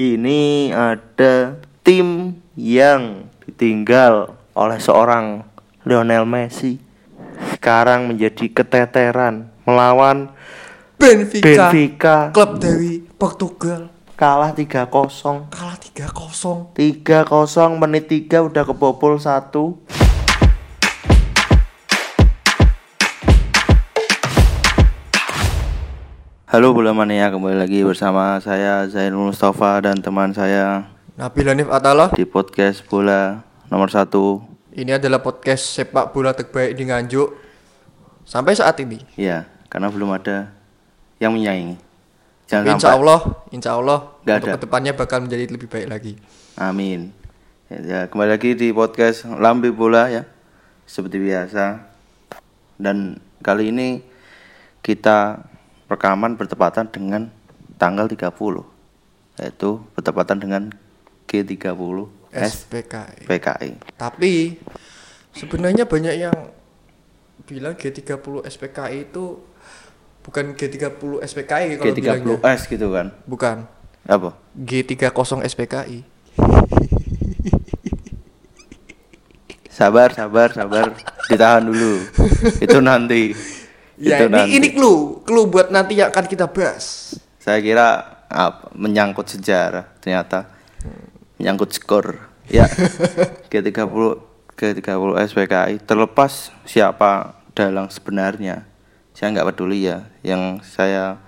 Ini ada tim yang ditinggal oleh seorang Lionel Messi. Sekarang menjadi keteteran melawan Benfica, Benfica klub dari Portugal kalah 3-0. kalah 3-0 3-0 menit 3 udah kebobol 1. Halo bola mania. Kembali lagi bersama saya Zainul Mustafa dan teman saya Nabil Hanif Atala. di podcast bola nomor satu. Ini adalah podcast sepak bola terbaik di Nganjuk sampai saat ini. Ya karena belum ada yang menyaingi. Jangan Tapi insya sampai Allah insya Allah Nggak untuk ada. ke depannya bakal menjadi lebih baik lagi. Amin. Ya, ya, kembali lagi di podcast Lambe Bola ya. Seperti biasa. Dan kali ini kita rekaman bertepatan dengan tanggal 30 yaitu bertepatan dengan G30 SPKI SPKI tapi sebenarnya banyak yang bilang G30 SPKI itu bukan G30 SPKI kalau bilangnya. G30S gitu kan? Bukan. Apa? G30 SPKI sabar sabar sabar. Ditahan dulu. Itu nanti ya itu ini nanti. ini clue clue buat nanti yang akan kita bahas. Saya kira apa, menyangkut sejarah ternyata. Menyangkut skor. Ya G30 G30 SPKI terlepas siapa dalang sebenarnya. Saya nggak peduli ya. Yang saya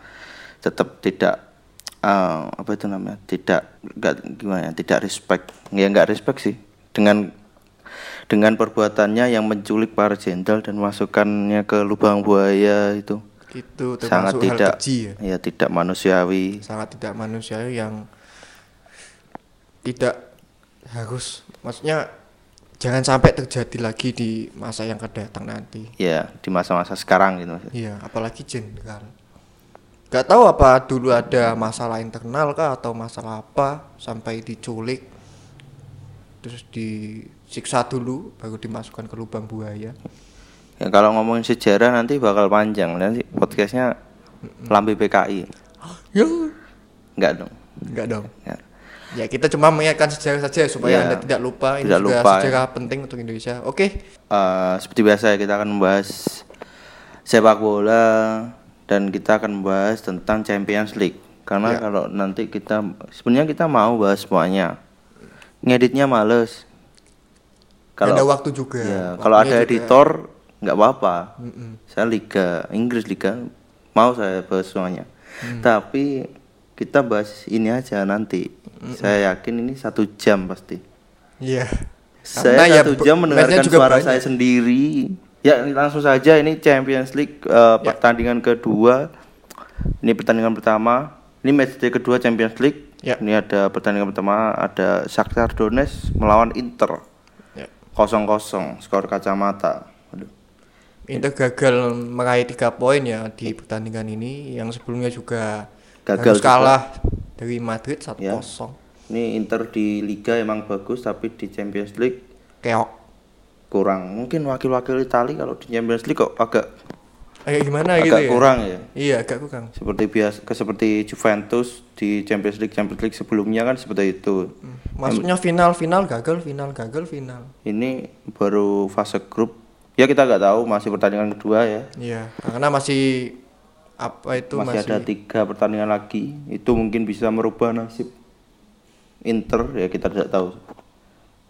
tetap tidak eh, apa itu namanya tidak nggak gimana ya, tidak respect. Ya nggak respect sih. Dengan dengan perbuatannya yang menculik para jenderal dan masukkannya ke lubang buaya itu. Itu sangat tidak keji ya? ya tidak manusiawi. Sangat tidak manusiawi yang tidak harus. Maksudnya jangan sampai terjadi lagi di masa yang akan datang nanti. Ya di masa-masa sekarang gitu iya apalagi jenderal. Nggak tahu apa dulu ada masalah internal kah atau masalah apa sampai diculik terus disiksa dulu baru dimasukkan ke lubang buaya. Ya kalau ngomongin sejarah nanti bakal panjang. Nanti podcastnya lambe PKI ya. Enggak dong. Nggak dong. Ya. ya kita cuma mengingatkan sejarah saja supaya Iya. anda tidak lupa ini Tidak juga lupa, ya. sejarah penting untuk Indonesia. Oke. Eh, seperti biasa ya kita akan membahas sepak bola dan kita akan membahas tentang Champions League. Karena Ya. kalau nanti kita sebenarnya kita mau bahas semuanya. Ngeditnya males ada kalau waktu juga ya, kalau ada juga. editor nggak apa-apa Mm-mm. saya liga Inggris liga mau saya bahas semuanya Hmm. tapi kita bahas ini aja nanti saya yakin ini satu jam pasti Iya. saya Karena ya satu be- jam mendengarkan juga suara banyak. saya sendiri ya langsung saja ini Champions League eh, pertandingan kedua ini pertandingan pertama ini match day kedua Champions League Ya. ini ada pertandingan pertama ada Shakhtar Donetsk melawan Inter Ya. kosong kosong skor kacamata Aduh. Inter gagal meraih tiga poin ya di pertandingan ini yang sebelumnya juga Gagal harus juga. kalah dari Madrid 1-0 Ya. Ini Inter di Liga emang bagus tapi di Champions League keok kurang. Mungkin wakil-wakil Italia kalau di Champions League kok agak agak gimana agak gitu ya kurang ya. iya agak kurang Seperti biasa ke seperti Juventus di Champions League Champions League sebelumnya kan seperti itu. masuknya final final gagal final gagal final Ini baru fase grup. Ya kita nggak tahu masih pertandingan kedua ya. iya karena masih apa itu masih, masih, ada tiga pertandingan lagi. Itu mungkin bisa merubah nasib Inter ya kita tidak tahu.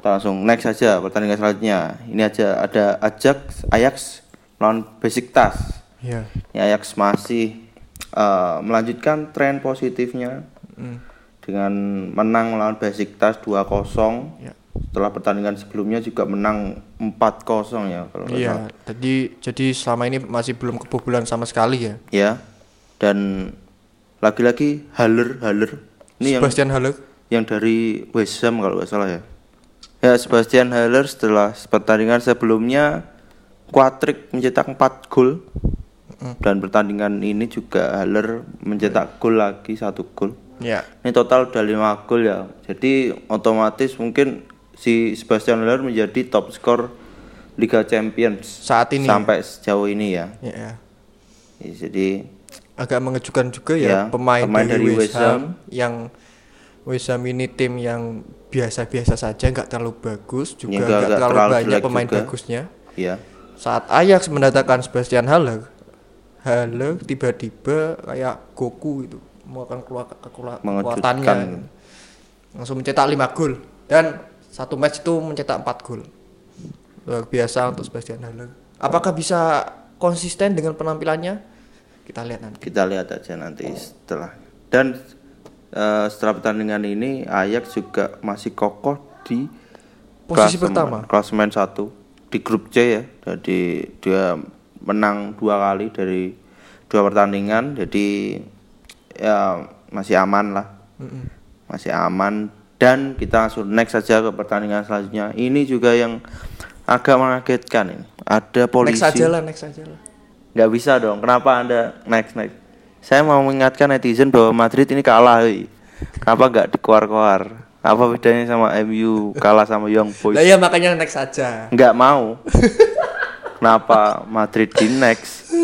Kita langsung next saja pertandingan selanjutnya. Ini aja ada Ajax Ajax lawan Besiktas. Iya Ya, Ajax masih eh, melanjutkan tren positifnya Mm. dengan menang melawan Besiktas 2-0. Ya. Setelah pertandingan sebelumnya juga menang 4-0 ya kalau nggak salah. iya jadi jadi selama ini masih belum kebobolan sama sekali ya Ya. Dan lagi-lagi Haller Haller ini yang Sebastian Haller yang dari West Ham kalau nggak salah ya. Ya, Sebastian Haller setelah pertandingan sebelumnya Quadrick mencetak 4 gol. Dan pertandingan ini juga Haller mencetak gol lagi satu gol. ya Ini total udah 5 gol ya. Jadi otomatis mungkin si Sebastian Haller menjadi top skor Liga Champions saat ini sampai sejauh ini ya. ya, ya. Ya, Jadi agak mengejutkan juga ya, Ya, pemain, pemain dari, dari West Ham yang West Ham ini tim yang biasa-biasa saja, nggak terlalu bagus, juga Ya, nggak- terlalu, terlalu banyak pemain juga. bagusnya. Iya. Saat Ajax mendatangkan Sebastian Haller, Haller tiba-tiba kayak Goku itu mau akan keluar keluar Mengejutkan. kekuatannya, langsung mencetak 5 gol dan satu match itu mencetak 4 gol. Luar biasa untuk Sebastian Haller. Apakah bisa konsisten dengan penampilannya? Kita lihat nanti. Kita lihat aja nanti setelah. Dan eh, setelah pertandingan ini Ajax juga masih kokoh di Posisi klasemen- pertama. Klasemen satu di grup C ya. Jadi dia menang dua kali dari dua pertandingan. Jadi ya masih aman lah. Masih aman dan kita langsung next saja ke pertandingan selanjutnya. Ini juga yang agak mengagetkan ini. Ada polisi Next aja lah, next aja lah. nggak bisa dong kenapa anda next next saya mau mengingatkan netizen bahwa Madrid ini kalah hei. kenapa nggak dikeluar-keluar apa bedanya sama MU kalah sama Young Boys Lah ya makanya next aja. nggak mau kenapa Madrid di next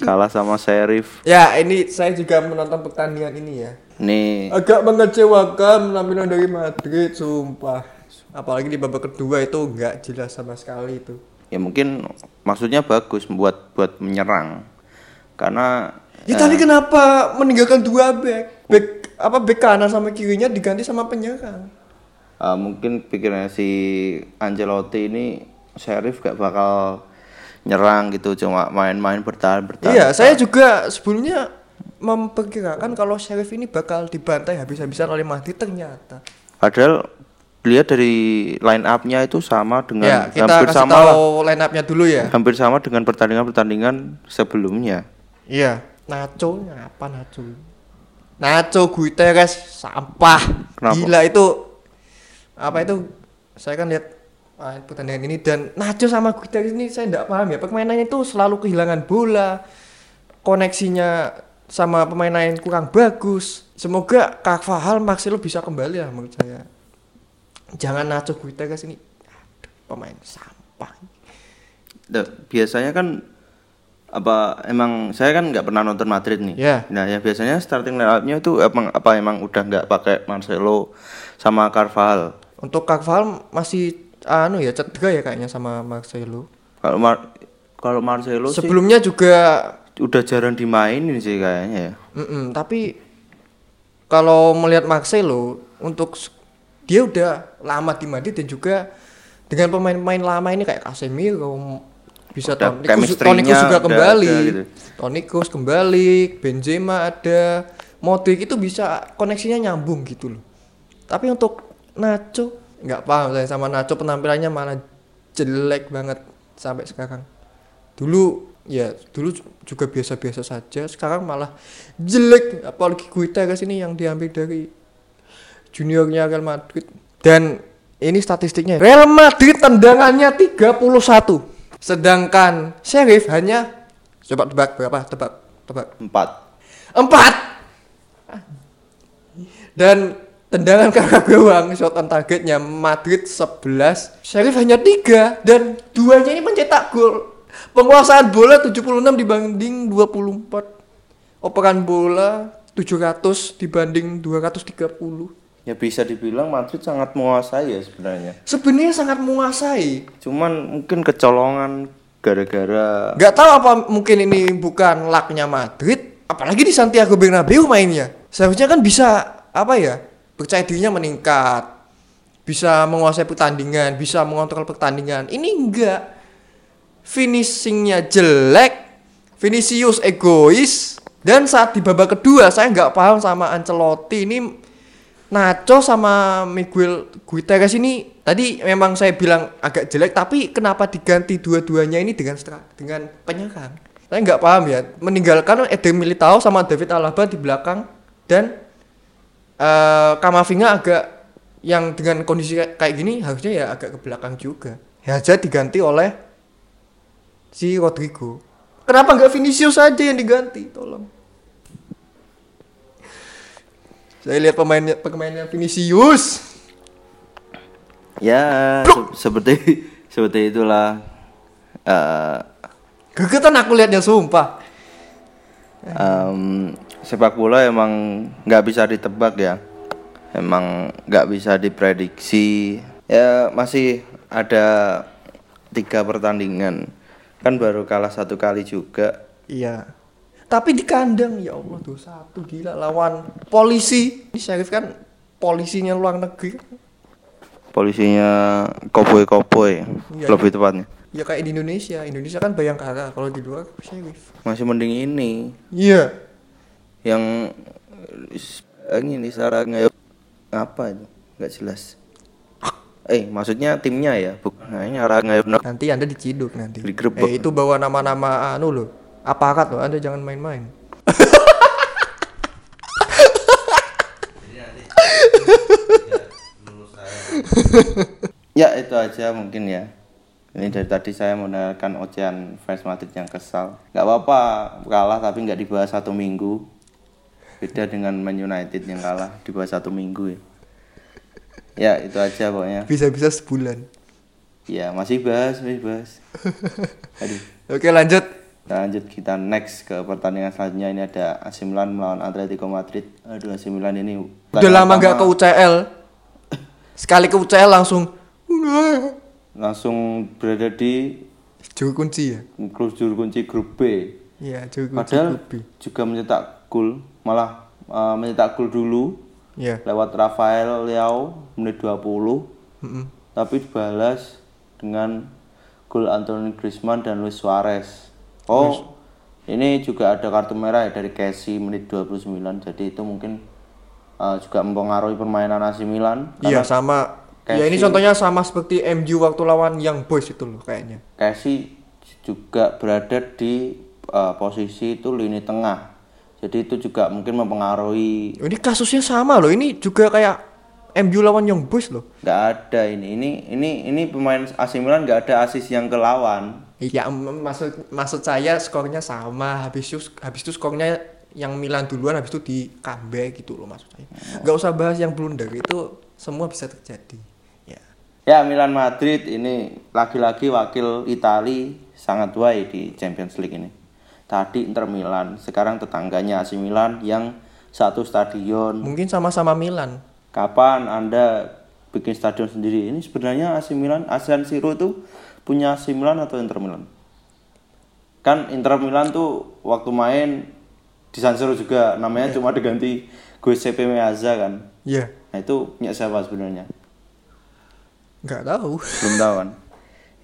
kalah sama Sheriff Ya, ini saya juga menonton pertandingan ini ya. nih Agak mengecewakan penampilan dari Madrid, sumpah. Apalagi di babak kedua itu nggak jelas sama sekali itu. ya mungkin maksudnya bagus buat buat menyerang karena Ya tapi kenapa meninggalkan dua back? Back apa back kanan sama kirinya diganti sama penyerang? eh, mungkin pikirannya si Ancelotti ini Sheriff gak bakal nyerang gitu cuma main-main bertahan bertahan Iya, saya juga sebelumnya memperkirakan kalau Sheriff ini bakal dibantai habis-habisan oleh Madrid ternyata. Padahal lihat dari line up-nya itu sama dengan ya, kita hampir kasih sama tahu line up-nya dulu ya. hampir sama dengan pertandingan-pertandingan sebelumnya. Iya, Nacho apa Nacho? Nacho Guterres sampah. Kenapa? Gila itu apa itu? Saya kan lihat ah, pertandingan ini dan Nacho sama Guterres ini saya tidak paham ya. Permainannya itu selalu kehilangan bola. Koneksinya sama pemain lain kurang bagus. Semoga Carvajal Marcelo bisa kembali ya menurut saya. Jangan Nacho Guterres ini aduh, pemain sampah. Da- biasanya kan apa emang saya kan nggak pernah nonton Madrid nih. Ya. Nah, ya biasanya starting line up-nya itu emang apa emang udah nggak pakai Marcelo sama Carvajal. Untuk Carvajal masih anu ya cedera ya kayaknya sama Marcelo. Kalau Mar kalau Marcelo sih Sebelumnya juga udah jarang dimainin sih kayaknya ya. mm-mm, tapi kalau melihat Marcelo untuk dia udah lama di Madrid dan juga dengan pemain-pemain lama ini kayak Casemiro bisa Udah Toni Kroos chemistry-nya Toni Kroos juga udah kembali. ada gitu. Toni Kroos kembali, Benzema ada, Modric itu bisa koneksinya nyambung gitu loh. Tapi untuk Nacho nggak paham saya sama Nacho penampilannya malah jelek banget sampai sekarang. Dulu ya dulu juga biasa-biasa saja, sekarang malah jelek. Apalagi Guterres ini yang diambil dari juniornya Real Madrid. Dan ini statistiknya Real Madrid tendangannya 31 sedangkan Sheriff hanya coba tebak berapa? Tebak tebak. Empat. empat! Dan tendangan kakak gawang shot on targetnya Madrid 11 Sheriff hanya tiga dan duanya ini mencetak gol. Penguasaan bola 76 dibanding 24 operan bola 700 dibanding 230 Ya bisa dibilang Madrid sangat menguasai ya sebenarnya. sebenarnya sangat menguasai. Cuman mungkin kecolongan gara-gara nggak tahu apa mungkin ini bukan laknya Madrid apalagi di Santiago Bernabeu mainnya. Seharusnya kan bisa apa ya percaya dirinya meningkat bisa menguasai pertandingan bisa mengontrol pertandingan ini enggak finishingnya jelek Vinicius egois dan saat di babak kedua saya nggak paham sama Ancelotti ini Nacho sama Miguel Guterres ini tadi memang saya bilang agak jelek tapi kenapa diganti dua-duanya ini dengan dengan penyerang? Saya nggak paham ya. Meninggalkan Eder Militao sama David Alaba di belakang dan eh Kamavinga agak yang dengan kondisi kayak gini harusnya ya agak ke belakang juga. Haja diganti oleh si Rodrigo. Kenapa nggak Vinicius saja yang diganti? Tolong. Saya lihat pemainnya pemainnya Vinicius. ya se- seperti seperti itulah eh, Gegetan aku lihatnya sumpah. Em, sepak bola emang nggak bisa ditebak ya. emang nggak bisa diprediksi ya masih ada tiga pertandingan kan baru kalah satu kali juga Iya. Tapi di kandang ya Allah tuh satu gila lawan polisi. Ini Sheriff kan polisinya luar negeri. polisinya koboi koboi Iya, lebih tepatnya Ya kayak di Indonesia. Indonesia kan Bayangkara. Kalau di luar Sheriff. masih mending ini Iya. yang eh, ini sarangnya apa itu nggak jelas eh maksudnya timnya ya bukan ini sarangnya Nanti Anda diciduk nanti. Digerebek. Eh itu bawa nama-nama anu loh. Aparat loh. Anda jangan main-main. ya itu aja mungkin ya ini dari tadi saya mendengarkan ocehan fans Madrid yang kesal nggak apa-apa kalah tapi nggak dibahas satu minggu beda dengan Man United yang kalah dibahas satu minggu ya ya itu aja pokoknya Bisa-bisa sebulan. ya masih bahas masih bahas aduh Oke lanjut. Kita lanjut kita next ke pertandingan selanjutnya ini ada AC Milan melawan Atletico Madrid aduh AC Milan ini Udah lama nggak ke UCL. Sekali ke UCL langsung. Langsung berada di Juru kunci ya. juru kunci grup B Iya, juru kunci Padahal grup B. juga mencetak gol, malah eh, mencetak gol dulu Iya. lewat Rafael Leao menit 20, Mm-mm. tapi dibalas dengan gol Anthony Griezmann dan Luis Suarez. Oh, ini juga ada kartu merah ya dari Casey menit 29, jadi itu mungkin eh, juga mempengaruhi permainan AC Milan. Iya sama. Ya ini contohnya sama seperti MU waktu lawan Young Boys itu loh kayaknya. Casey juga berada di eh, posisi itu lini tengah. Jadi itu juga mungkin mempengaruhi Ini kasusnya sama loh. Ini juga kayak MU lawan Young Boys loh. nggak ada ini ini ini ini pemain AC Milan nggak ada asis yang ke lawan Iya, maksud maksud saya skornya sama. Habis itu habis itu skornya yang Milan duluan habis itu di comeback gitu loh maksud saya. Gak usah bahas yang blunder itu semua bisa terjadi. Ya. Milan Madrid ini lagi-lagi wakil Itali sangat baik di Champions League ini tadi Inter Milan sekarang tetangganya AC Milan yang satu stadion Mungkin sama-sama Milan. kapan anda bikin stadion sendiri ini sebenarnya AC Milan San Siro itu punya AC Milan atau Inter Milan kan Inter Milan tuh waktu main di San Siro juga namanya cuma diganti Giuseppe Meazza kan Iya. nah itu punya siapa sebenarnya Nggak tahu. belum tahu kan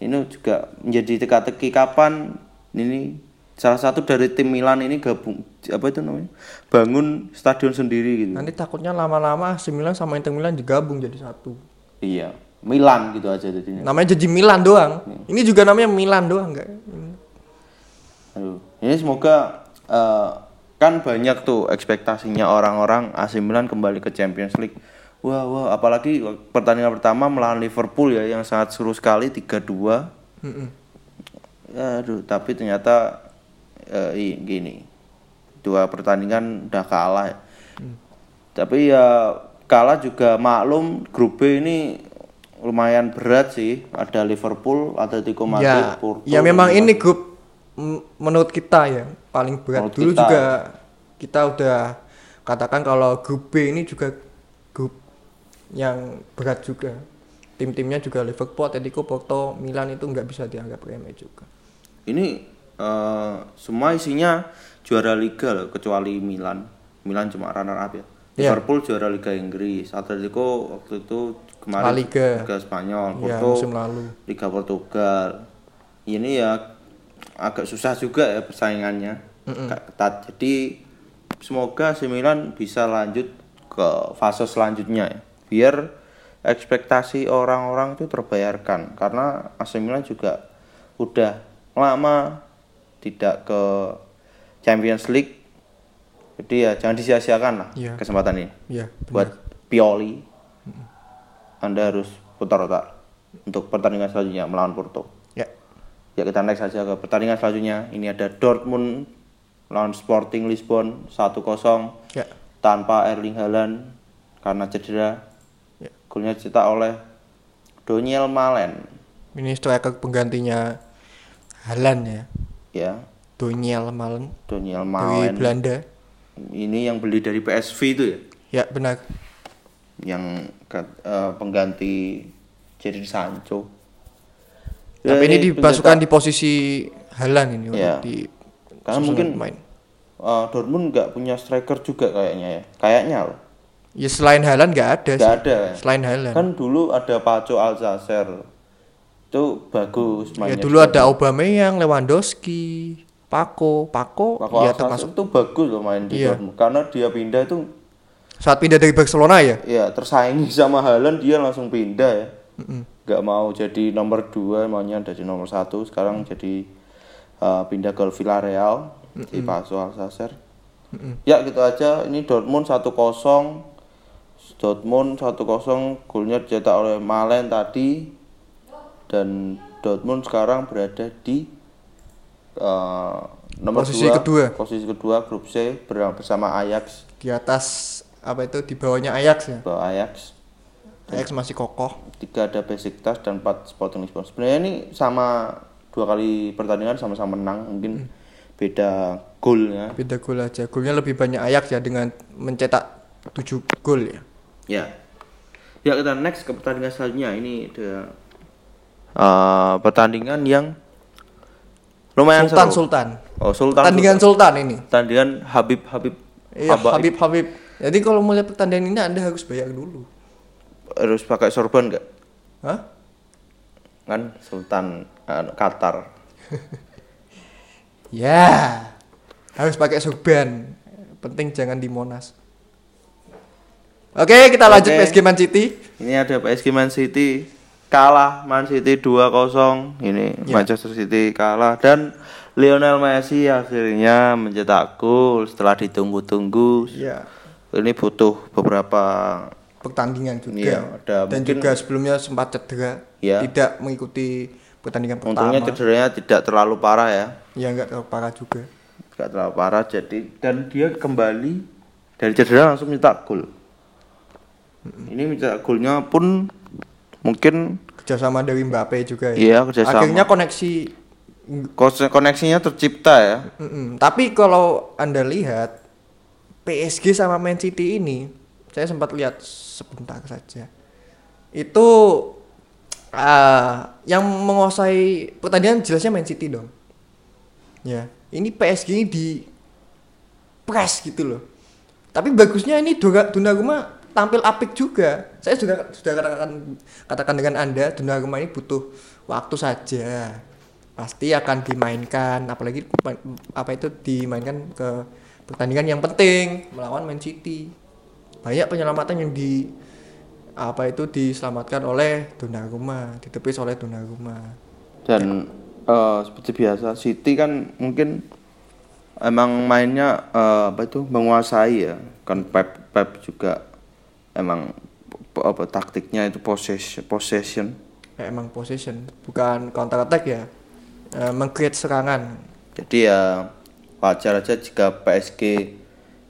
ini juga menjadi teka-teki kapan ini salah satu dari tim Milan ini gabung apa itu namanya bangun stadion sendiri gitu Nanti takutnya lama-lama AC Milan sama Inter Milan digabung jadi satu. iya Milan gitu aja jadinya Namanya jadi Milan doang. Ini juga namanya Milan doang enggak? Aduh, ini semoga eh, kan banyak tuh ekspektasinya orang-orang AC Milan kembali ke Champions League. Wah, wah, apalagi pertandingan pertama melawan Liverpool ya yang sangat seru sekali 3-2. Mm-mm. Aduh, tapi ternyata i- gini. Dua pertandingan udah kalah. ya. Tapi ya kalah juga maklum grup B ini lumayan berat sih. Ada Liverpool, Atletico Madrid, Ya, Porto. ya memang ini grup menurut kita ya paling berat. Menurut Dulu kita. juga kita udah katakan kalau grup B ini juga yang berat juga. Tim-timnya juga Liverpool, Atletico, Porto, Milan itu nggak bisa dianggap remeh juga. Ini eh, semua isinya juara liga loh, kecuali Milan. Milan cuma runner up ya. Iya. Liverpool juara Liga Inggris, Atletico waktu itu La kemarin Liga. Liga Spanyol, Ya, Porto musim lalu. Liga Portugal. Ini ya agak susah juga ya persaingannya, agak ketat. Jadi semoga AC Milan bisa lanjut ke fase selanjutnya ya. Biar ekspektasi orang-orang itu terbayarkan karena AC Milan juga udah lama tidak ke Champions League. Jadi ya jangan disia-siakan lah Iya. kesempatan ini Ya, buat Pioli. Anda harus putar otak untuk pertandingan selanjutnya melawan Porto. ya. Ya kita next saja ke pertandingan selanjutnya. Ini ada Dortmund lawan Sporting Lisbon 1-0 Ya. tanpa Erling Haaland karena cedera. Ya. Golnya dicetak oleh Daniel Malen. Ini striker penggantinya Halan ya. Ya, Daniel Malen Daniel dari Malen. Belanda. Ini yang beli dari PSV itu ya. Ya benar. yang eh, pengganti Jadon Sancho. Tapi Ya, ini dimasukkan pencetak- di posisi Halan ini untuk di Karena mungkin pemain. eh, Dortmund nggak punya striker juga kayaknya ya. Kayaknya loh. Ya selain Halan nggak ada Nggak sih. ada. ya. Selain Halan. Kan dulu ada Paco Alcacer. Itu bagus ya mainnya. dulu juga. ada Aubameyang, Lewandowski, Paco, Paco, Paco ya Alcacer termasuk itu bagus loh main di Iya. Dortmund. Karena dia pindah itu saat pindah dari Barcelona ya. ya tersaingi sama Haaland dia langsung pindah ya. Mm-mm. nggak mau jadi nomor dua maunya jadi nomor satu sekarang jadi uh, pindah ke Villarreal di Paco Alcacer ya gitu aja ini Dortmund 1-0 Dortmund 1-0 golnya dicetak oleh Malen tadi dan Dortmund sekarang berada di uh, nomor Posisi dua, kedua. posisi kedua grup C ber- bersama Ajax Di atas apa itu di bawahnya Ajax ya. Bawah Ajax Ajax masih kokoh. tiga ada Besiktas dan empat Sporting Lisbon. Sebenarnya ini sama dua kali pertandingan sama-sama menang, mungkin beda golnya. Beda gol aja. Golnya lebih banyak Ajax ya dengan mencetak 7 gol ya. Ya. Ya kita next ke pertandingan selanjutnya. Ini ada eh, pertandingan yang lumayan Sultan seru. Sultan. Oh Sultan. Pertandingan Sultan ini. Pertandingan Habib Habib. Iya, Habaib. Habib Habib. Jadi kalau mau lihat pertandingan ini Anda harus bayar dulu. Harus pakai sorban nggak? Hah? Kan Sultan eh, Qatar. Ya. Harus pakai sorban. Penting jangan di Monas. Oke, kita lanjut Oke. PSG Man City. Ini ada PSG Man City kalah Man City 2-0. Ini Ya. Manchester City kalah dan Lionel Messi akhirnya mencetak gol setelah ditunggu-tunggu. Iya. Ini butuh beberapa Pertandingan juga. Iya, ada Dan mungkin- juga sebelumnya sempat cedera. Iya. Tidak mengikuti pertandingan pertama. untungnya cederanya tidak terlalu parah ya. Ya enggak terlalu parah juga. Tidak terlalu parah jadi dan dia kembali dari cedera langsung mencetak gol. Ini mencetak golnya pun mungkin Kerjasama dari Mbappe juga ya. Iya, kerjasama. Akhirnya koneksi koneksinya tercipta ya. Mm-mm. Tapi kalau Anda lihat PSG sama Man City ini, saya sempat lihat sebentar saja. Itu ah, yang menguasai pertandingan jelasnya Man City dong. Ya, ini PSG ini di press gitu loh. Tapi bagusnya ini Donnarumma tampil apik juga. Saya sudah sudah katakan katakan dengan Anda Donnarumma ini butuh waktu saja. Pasti akan dimainkan apalagi apa itu dimainkan ke pertandingan yang penting melawan Man City. Banyak penyelamatan yang di apa itu diselamatkan oleh Donnarumma, ditepis oleh Donnarumma. dan eh, seperti biasa City kan mungkin emang mainnya eh, apa itu menguasai ya kan Pep Pep juga emang apa taktiknya itu possession possession Ya, emang possession, bukan counter attack ya. Eh, meng-create serangan. jadi ya wajar aja jika PSG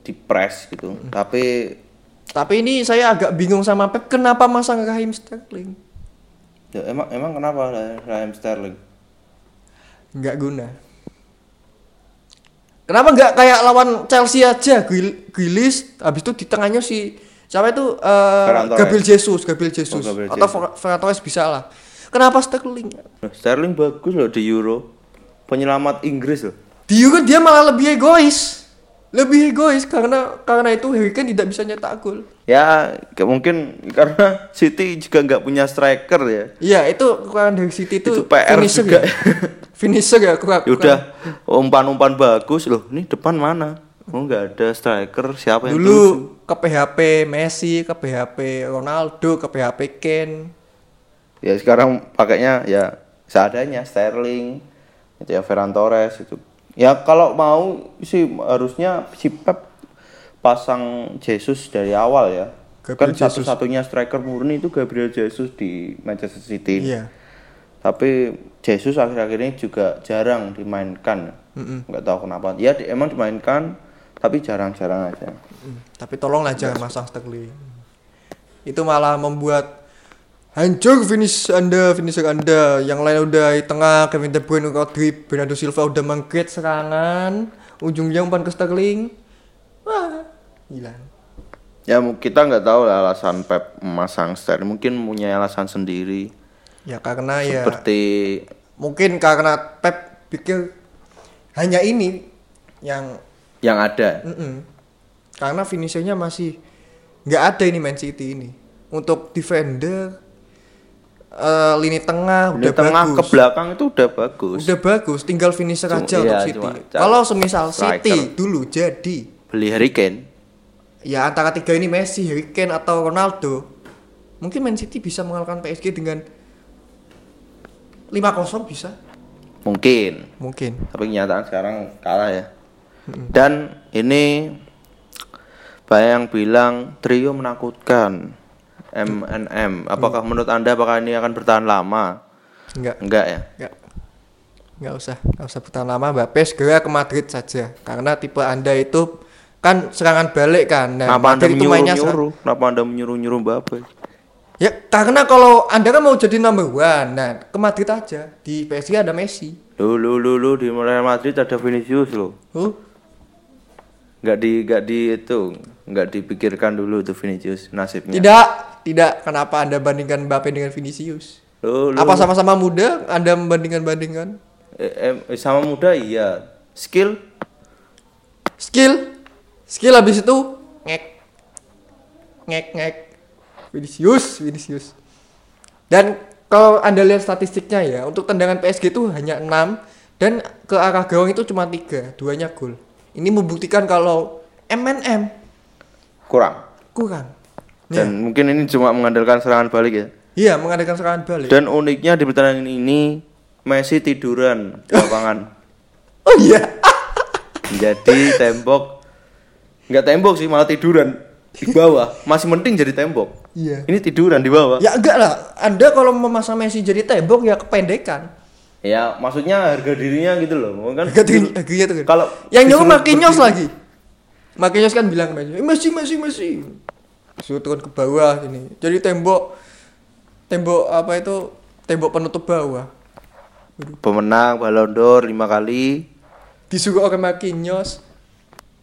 di press gitu tapi Tapi ini saya agak bingung sama Pep kenapa masang Raheem Sterling? ya, emang emang kenapa Raheem Sterling Nggak guna. Kenapa nggak kayak lawan Chelsea aja, Gril- Grealish, habis itu di tengahnya si siapa itu Torres. Gabriel Jesus, Gabriel Jesus, Oh, Gabriel atau Ferran Torres bisa lah. Kenapa Sterling? Sterling bagus loh di Euro penyelamat Inggris loh Di Euro dia malah lebih egois, lebih egois karena karena itu Harry Kane tidak bisa nyetak gol. ya mungkin karena City juga nggak punya striker ya Iya itu kekurangan dari City itu, Itu PR finisher juga. ya. finisher ya kurang. Ya udah umpan-umpan bagus loh. Ini depan mana? Oh nggak ada striker siapa yang Dulu tuju? ke PHP Messi, ke PHP Ronaldo, ke PHP Kane. Ya sekarang pakainya ya seadanya Sterling, itu ya Ferran Torres itu. Ya kalau mau sih harusnya si Pep pasang Jesus dari awal ya. Gabriel kan satu-satunya striker murni itu Gabriel Jesus di Manchester City. Iya. Tapi Jesus akhir-akhir ini juga jarang dimainkan. Nggak tahu kenapa. Ya di- emang dimainkan tapi jarang-jarang aja. Hmm, Tapi tolonglah jangan masang Sterling. Itu malah membuat hancur finish Anda, finisher Anda. Yang lain udah di tengah, Kevin De Bruyne, Rodri, Bernardo Silva udah mengcreate serangan. Ujungnya umpan ke Sterling. Wah, hilang. Ya kita nggak tahu lah alasan Pep memasang Sterling, mungkin punya alasan sendiri. Ya karena ya Seperti mungkin karena Pep pikir hanya ini yang yang ada. Mm-mm. karena finishernya masih nggak ada ini Man City ini untuk defender eh, lini tengah Di udah tengah ke bagus belakang itu udah bagus. udah bagus tinggal finisher Cuma- aja iya, untuk City kalau semisal striker. City dulu jadi Beli Harry Kane. ya antara tiga ini Messi, Harry Kane atau Ronaldo mungkin Man City bisa mengalahkan PSG dengan 5-0 bisa Mungkin. mungkin Tapi kenyataan sekarang kalah ya. Dan ini banyak yang bilang trio menakutkan. MNM. Apakah menurut Anda apakah ini akan bertahan lama? enggak Enggak ya. enggak enggak usah enggak usah bertahan lama Mbappe segera ke Madrid saja karena tipe anda itu kan serangan balik kan nah, Kenapa Anda Madrid itu mainnya serang- menyuruh-nyuruh? Kenapa Anda menyuruh-nyuruh Mbappe? Ya karena kalau anda kan mau jadi number one, nah ke Madrid aja. Di PSG ada Messi. Lu lu lu lu di Real Madrid ada Vinicius loh. Oh, Nggak di nggak di itu nggak dipikirkan dulu tuh Vinicius nasibnya. tidak, tidak. Kenapa anda bandingkan Mbappe dengan Vinicius? Lu, lu, Apa sama-sama muda? Anda membandingkan-bandingkan? eh, eh, sama muda iya. Skill Skill, skill habis itu ngek, ngek ngek. Vinicius, Vinicius. Dan kalau anda lihat statistiknya ya, untuk tendangan PSG itu hanya 6 dan ke arah gawang itu cuma tiga, duanya gol. Ini membuktikan kalau MNM kurang. kurang. Dan mungkin ini cuma mengandalkan serangan balik ya. Iya, mengadakan serangan balik. Dan uniknya di pertandingan ini Messi tiduran di lapangan. oh iya. Jadi tembok nggak tembok sih malah tiduran di bawah. Masih mending jadi tembok. Iya. Ini tiduran di bawah. Ya enggak lah. Anda kalau memasang Messi jadi tembok ya kependekan. Ya, maksudnya harga dirinya gitu loh. Kan Harga diri- harganya tuh. kalau yang nyuruh Marquinhos berdiri- lagi. Marquinhos kan bilang "Eh, Messi, Messi, Messi. Suruh turun ke bawah gini. Jadi tembok tembok apa itu? Tembok penutup bawah. pemenang Ballon d'Or lima kali. Disuruh orang Marquinhos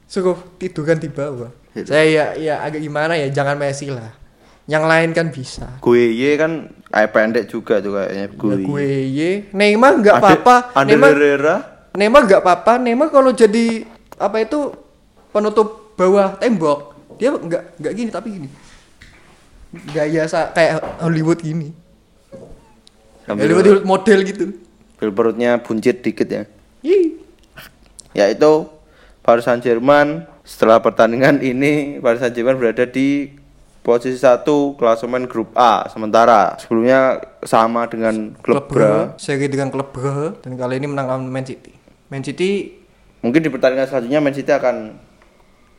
suruh tiduran di bawah. Gitu. Saya ya ya agak gimana ya, jangan Messi lah. Yang lain kan bisa. Gueye kan kayak pendek juga tuh kayaknya Ya, Gueye. gue ye. Neymar nggak apa-apa. Neymar Neymar nggak apa-apa. Neymar kalau jadi apa itu penutup bawah tembok, dia nggak nggak gini tapi gini. Gaya sa kayak Hollywood gini. sambil Hollywood Hollywood model gitu. sambil perutnya buncit dikit ya. Ih. Yaitu Paris Saint-Germain setelah pertandingan ini Paris Saint-Germain berada di posisi satu klasemen grup A sementara sebelumnya sama dengan klub Bra. seri dengan klub Brugge dan kali ini menang lawan Man City. Man City Mungkin di pertandingan selanjutnya Man City akan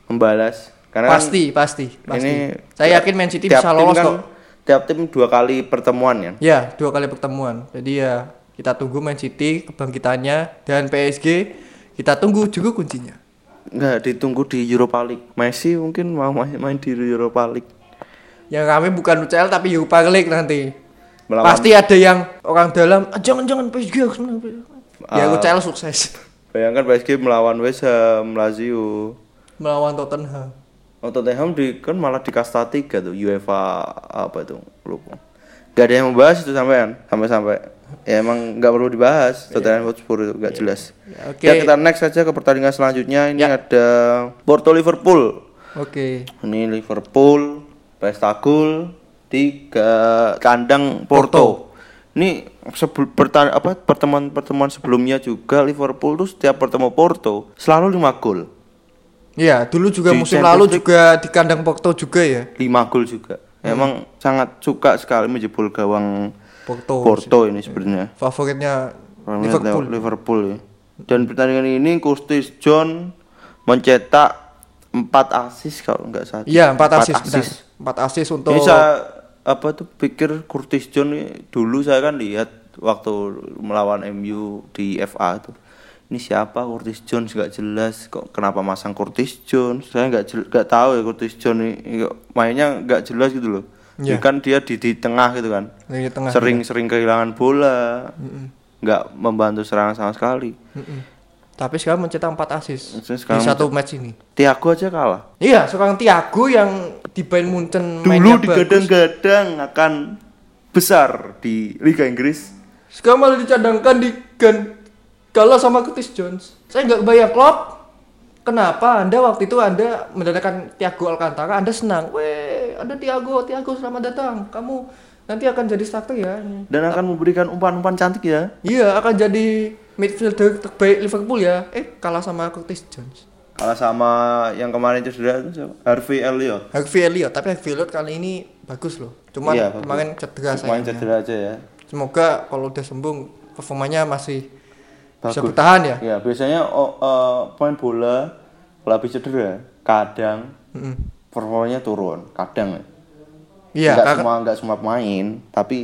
membalas karena kan pasti pasti pasti. ini Saya yakin Man City bisa lolos kan, kok. Tiap tim dua kali pertemuan ya. Ya, dua kali pertemuan. Jadi ya kita tunggu Man City kebangkitannya dan PSG kita tunggu juga kuncinya. Enggak ditunggu di Europa League. Messi mungkin mau main, main di Europa League. Yang kami bukan UCL tapi Europa League nanti. Melawan- Pasti ada yang orang dalam "Ah, jangan jangan PSG harus menang. Ya Ah. UCL sukses Bayangkan PSG melawan West Ham, Lazio. melawan Tottenham. Oh, Tottenham di kan malah di kasta 3 tuh UEFA apa itu lupa. Gak ada yang membahas itu sampean sampai-sampai. Ya emang nggak perlu dibahas Tottenham Hotspur itu nggak jelas. Ya, oke. Ya kita next saja ke pertandingan selanjutnya. Ini Ya. ada Porto Liverpool. Oke. Ini Liverpool pesta gol di ke- kandang Porto. Ini sebel, perta- apa pertemuan-pertemuan sebelumnya juga Liverpool tuh setiap bertemu Porto selalu 5 gol. Iya, dulu juga Di musim Champions lalu League. juga di kandang Porto juga ya. 5 gol juga. Emang sangat suka sekali menjebol gawang Porto. Porto ini sebenarnya. Favoritnya Liverpool. Liverpool. Ya. Dan pertandingan ini Curtis John mencetak 4 asis kalau nggak salah. Iya, 4 Empat asis benar. 4 asis untuk saya apa tuh pikir Curtis John dulu saya kan lihat waktu melawan MU di FA tuh. Ini siapa Curtis Jones nggak jelas kok kenapa masang Curtis Jones saya nggak nggak tahu ya Curtis Jones ini mainnya nggak jelas gitu loh Iya. kan dia di di tengah gitu kan di tengah. sering-sering kehilangan bola nggak membantu serangan sama sekali Mm-mm. Tapi sekarang mencetak 4 asis di satu match ini. Tiago aja kalah Iya, sekarang Thiago yang di Bayern Munchen Dulu digadang-gadang akan besar di Liga Inggris. Sekarang malah dicadangkan di Gan kalah sama Curtis Jones. Saya nggak bayar Klopp. Kenapa Anda waktu itu Anda mendatangkan Thiago Alcantara, Anda senang. Weh, ada Thiago, Thiago selamat datang. Kamu nanti akan jadi starter ya. dan akan memberikan umpan-umpan cantik ya. Iya, akan jadi midfielder terbaik Liverpool ya. Eh, kalah sama Curtis Jones. Kalah sama yang kemarin itu sudah itu siapa? Harvey Elliott. Harvey Elliott, tapi Harvey Elliott kali ini bagus loh. Cuman Iya, bagus. kemarin cedera Main sayangnya. cedera aja ya. Semoga kalau udah sembuh performanya masih bisa Bagus. bertahan ya. Ya, biasanya oh, eh, pemain bola kalau habis cedera kadang Mm-mm. performanya turun, kadang ya. Iya, Nggak karena semua nggak semua pemain, tapi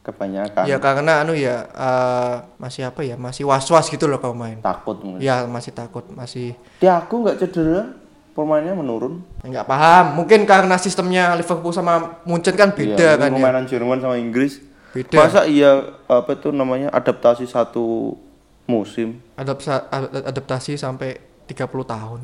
kebanyakan ya karena anu ya eh, masih apa ya? Masih was-was gitu loh kalau main. takut mungkin. Ya, masih takut, masih Tiago nggak cedera, pemainnya menurun. nggak paham. Mungkin karena sistemnya Liverpool sama Munchen kan beda Iya, kan ya. Permainan Jerman sama Inggris. Beda. Masa iya apa itu namanya adaptasi satu musim? Adapsa- adaptasi sampai 30 tahun.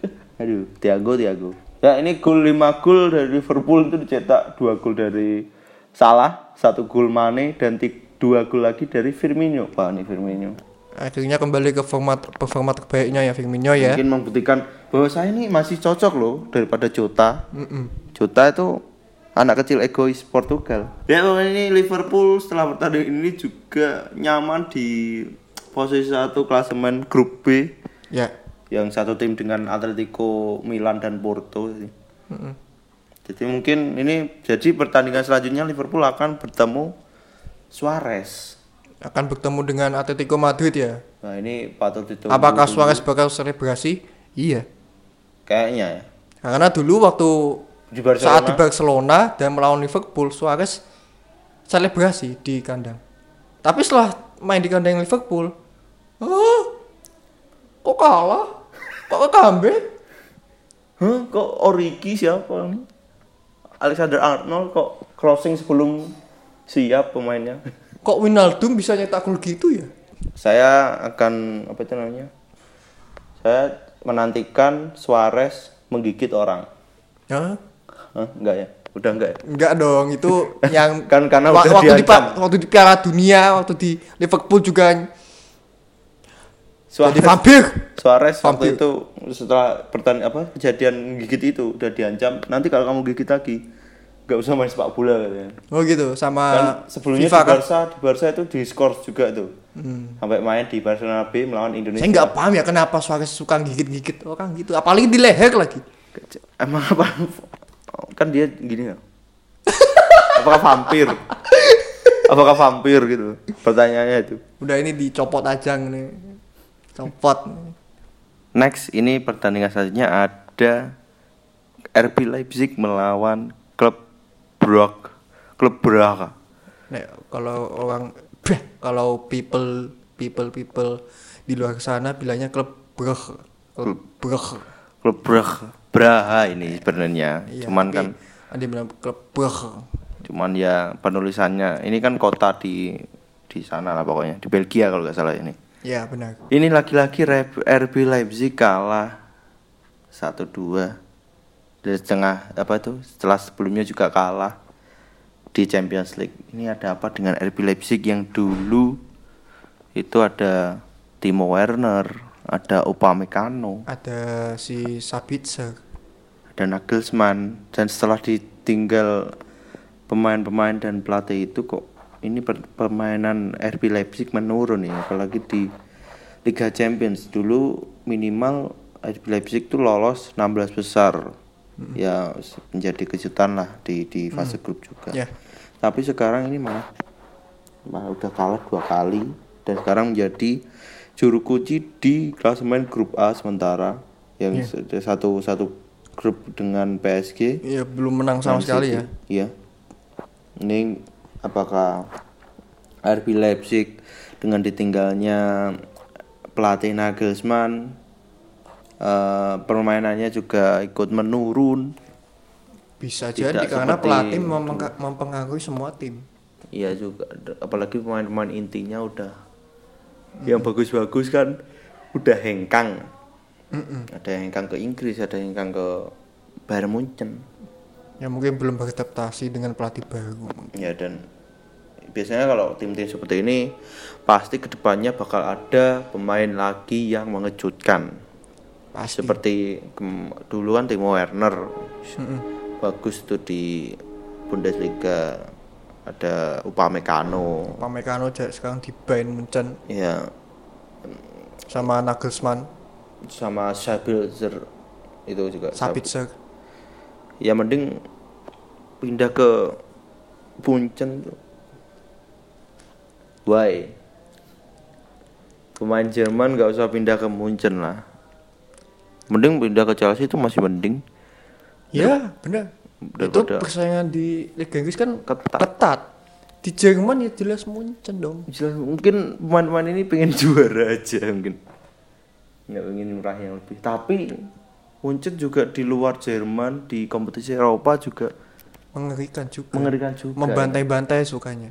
Aduh, Thiago, Thiago. Ya ini gol 5 gol dari Liverpool itu dicetak 2 gol dari Salah, satu gol Mane dan 2 gol lagi dari Firmino. Wah, ini Firmino. Akhirnya kembali ke format performa terbaiknya ya Firmino ya. Mungkin membuktikan bahwa saya ini masih cocok loh daripada Jota. Mm-mm. Jota itu anak kecil egois Portugal. Ya pokoknya ini Liverpool setelah pertandingan ini juga nyaman di posisi satu klasemen grup B Ya. yang satu tim dengan Atletico Milan dan Porto. Mm-mm. Jadi mungkin ini jadi pertandingan selanjutnya Liverpool akan bertemu Suarez. Akan bertemu dengan Atletico Madrid ya. Nah ini patut ditunggu. Apakah Suarez bakal selebrasi? Iya. Kayaknya ya. Karena dulu waktu Di Barcelona. saat di Barcelona dan melawan Liverpool, Suarez selebrasi di kandang. Tapi setelah main di kandang Liverpool, oh, kok kalah? Kok comeback? Hah, kok Origi siapa nih? Alexander Arnold kok crossing sebelum siap pemainnya? Kok Winaldum bisa nyetak gol gitu ya? Saya akan apa itu namanya? Saya menantikan Suarez menggigit orang. Hah? Hah, enggak ya? Udah enggak ya? Enggak dong, itu yang Kan karena waktu di waktu di Piala Dunia, waktu di Liverpool juga jadi Suarez, vampir. Suarez Vampir. waktu itu setelah pertandingan apa kejadian gigit itu udah diancam. Nanti kalau kamu gigit lagi nggak usah main sepak bola katanya. Oh gitu, sama Kan sebelumnya FIFA di kan? Barca, di Barca itu di skor juga tuh. Sampai main di Barcelona B melawan Indonesia. Saya nggak paham ya kenapa Suarez suka gigit-gigit orang gitu, apalagi di leher lagi. Emang apa? Kan dia gini ya. Apakah vampir? Apakah vampir gitu? Pertanyaannya itu. Udah ini dicopot aja nih. Copot. Next, ini pertandingan selanjutnya ada RB Leipzig melawan klub Brugge. Klub Braga. Nek kalau orang Beh, kalau people people people di luar sana bilangnya klub Brugge. Klub Brugge. Klub Brugge. Braha ini sebenarnya. Iya, cuman tapi kan ada yang bilang klub Brugge. cuman ya penulisannya ini kan kota di di sana lah pokoknya di Belgia kalau nggak salah ini. Ya benar. Ini lagi-lagi Reb- RB Leipzig kalah 1-2 dari setengah apa itu setelah sebelumnya juga kalah di Champions League. Ini ada apa dengan RB Leipzig yang dulu itu ada Timo Werner, ada Upamecano, Ada si Sabitzer. ada Nagelsmann dan setelah ditinggal pemain-pemain dan pelatih itu kok ini per- permainan RB Leipzig menurun ya apalagi di Liga Champions. Dulu minimal RB Leipzig tuh lolos 16 besar. Ya s- menjadi kejutan lah di di fase grup juga. Ya. tapi sekarang ini malah malah udah kalah dua kali dan sekarang menjadi juru kunci di klasemen grup A sementara yang se- satu satu grup dengan PSG Iya belum menang sama sekali ya. Iya. Ini apakah RB Leipzig dengan ditinggalnya pelatih Nagelsmann eh, permainannya juga ikut menurun. Bisa Tidak jadi karena pelatih mempengaruhi semua tim. Iya juga, apalagi pemain-pemain intinya udah yang bagus-bagus kan udah hengkang. Ada yang hengkang ke Inggris, ada yang hengkang ke Bayern Munchen. Yang mungkin belum beradaptasi dengan pelatih baru. Ya dan biasanya kalau tim-tim seperti ini pasti ke depannya bakal ada pemain lagi yang mengejutkan. Pasti. Seperti dulu kan Timo Werner bagus tuh di Bundesliga. Ada Upamecano. Pamekano aja sekarang di Bayern Munchen Ya sama Nagelsmann, sama Sabitzer itu juga. Sabitzer. Ya mending pindah ke Punchen tuh. Why? Pemain Jerman nggak usah pindah ke Munchen lah. Mending pindah ke Chelsea itu masih mending. Ya, benar. Itu persaingan di Liga Inggris kan Ketat. ketat. Di Jerman ya jelas Munchen dong. Jelas mungkin pemain-pemain ini pengen juara aja mungkin. Nggak pengen murah yang lebih. Tapi Munchen juga di luar Jerman di kompetisi Eropa juga Mengerikan juga. mengerikan juga. Membantai-bantai sukanya.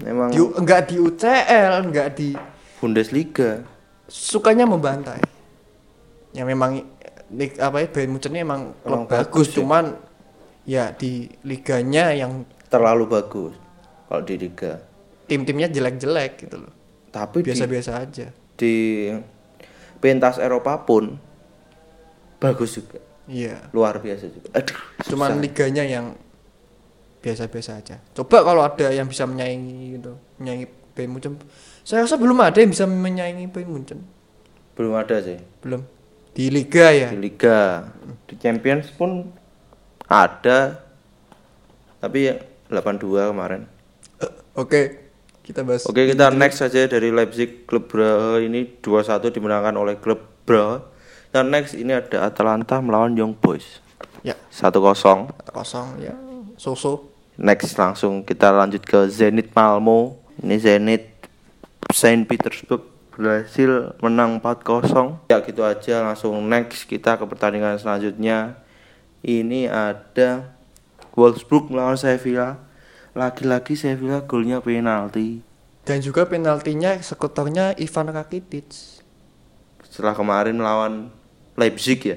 Memang Di, enggak di UCL, enggak di Bundesliga. sukanya membantai. Ya memang lig- apa ya Bayern Munchen ini emang klub bagus, bagus ya. cuman ya di liganya yang terlalu bagus kalau di liga. tim-timnya jelek-jelek gitu loh. Tapi Biasa-biasa aja. di pentas Eropa pun bagus juga, Iya. luar biasa juga. Aduh, Cuman susah. liganya yang biasa-biasa aja. Coba kalau ada yang bisa menyaingi gitu, menyaingi Bayern Munchen. Saya rasa belum ada yang bisa menyaingi Bayern Munchen. belum ada sih Belum. Di liga ya. di liga, di Champions pun ada, tapi ya 82 kemarin. Eh, Oke. Kita bahas Oke kita next saja dari Leipzig klub Brahe ini 2-1 dimenangkan oleh klub Brahe. Dan next ini ada Atalanta melawan Young Boys ya 1-0. kosong ya. Soso. Next langsung kita lanjut ke Zenit Malmo. Ini Zenit Saint Petersburg berhasil menang 4-0. Ya gitu aja langsung next kita ke pertandingan selanjutnya. Ini ada Wolfsburg melawan Sevilla. Lagi-lagi Sevilla golnya penalti. Dan juga penaltinya eksekutornya Ivan Rakitic Setelah kemarin melawan Leipzig ya.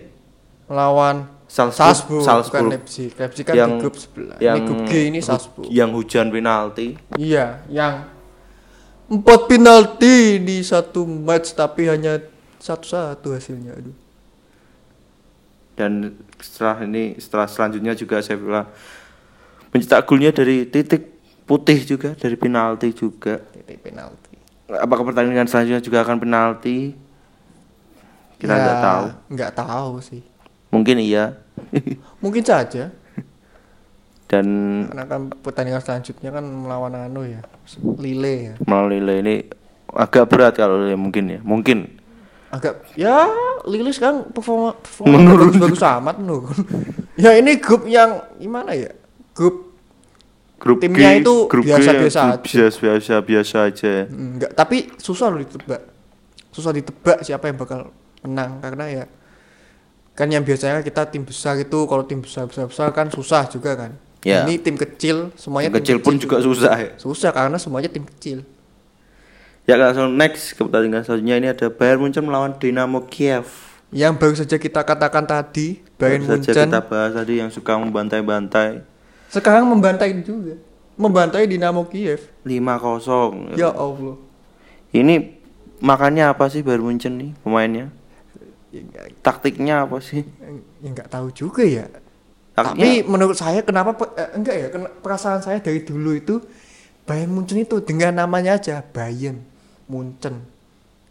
melawan Salzburg, Salzburg, bukan Salzburg. Leipzig. Leipzig kan Yang- di grup sebelah. Yang Ini grup G ini Salzburg. Yang hujan penalti. Iya, yang empat penalti di satu match tapi hanya satu-satu hasilnya. Aduh. dan setelah ini setelah selanjutnya juga saya bilang mencetak golnya dari titik putih juga dari penalti juga Titik penalti. apakah pertandingan selanjutnya juga akan penalti kita Ya, nggak tahu Nggak tahu sih. mungkin iya Mungkin saja. dan Karena kan pertandingan selanjutnya kan melawan anu ya. Lille ya. melalui ini agak berat kalau Lille mungkin ya mungkin Agak ya Lille sekarang performa, performa bagus, bagus amat menurun. ya ini grup yang gimana ya? Grup grup Timnya G, itu grup G biasa-biasa yang aja. biasa biasa biasa aja Enggak, tapi susah loh ditebak. Susah ditebak siapa yang bakal menang karena ya kan yang biasanya kita tim besar itu kalau tim besar besar, besar kan susah juga kan. Ya. Ini tim kecil semuanya Tim kecil pun juga susah ya susah karena semuanya tim kecil. ya langsung next ke pertandingan selanjutnya ini ada Bayern Munchen melawan Dynamo Kiev Yang baru saja kita katakan tadi Bayern Baru saja Munchen kita bahas tadi yang suka membantai-bantai sekarang membantai juga. Membantai Dinamo Kiev. 5-0 Ya Allah. Ini makanya apa sih Bayern Munchen nih pemainnya? Ya Taktiknya apa sih? ya nggak tahu juga ya. Tapi Taktiknya menurut saya kenapa eh, enggak ya perasaan saya dari dulu itu Bayern Munchen itu dengan namanya aja Bayern Munchen.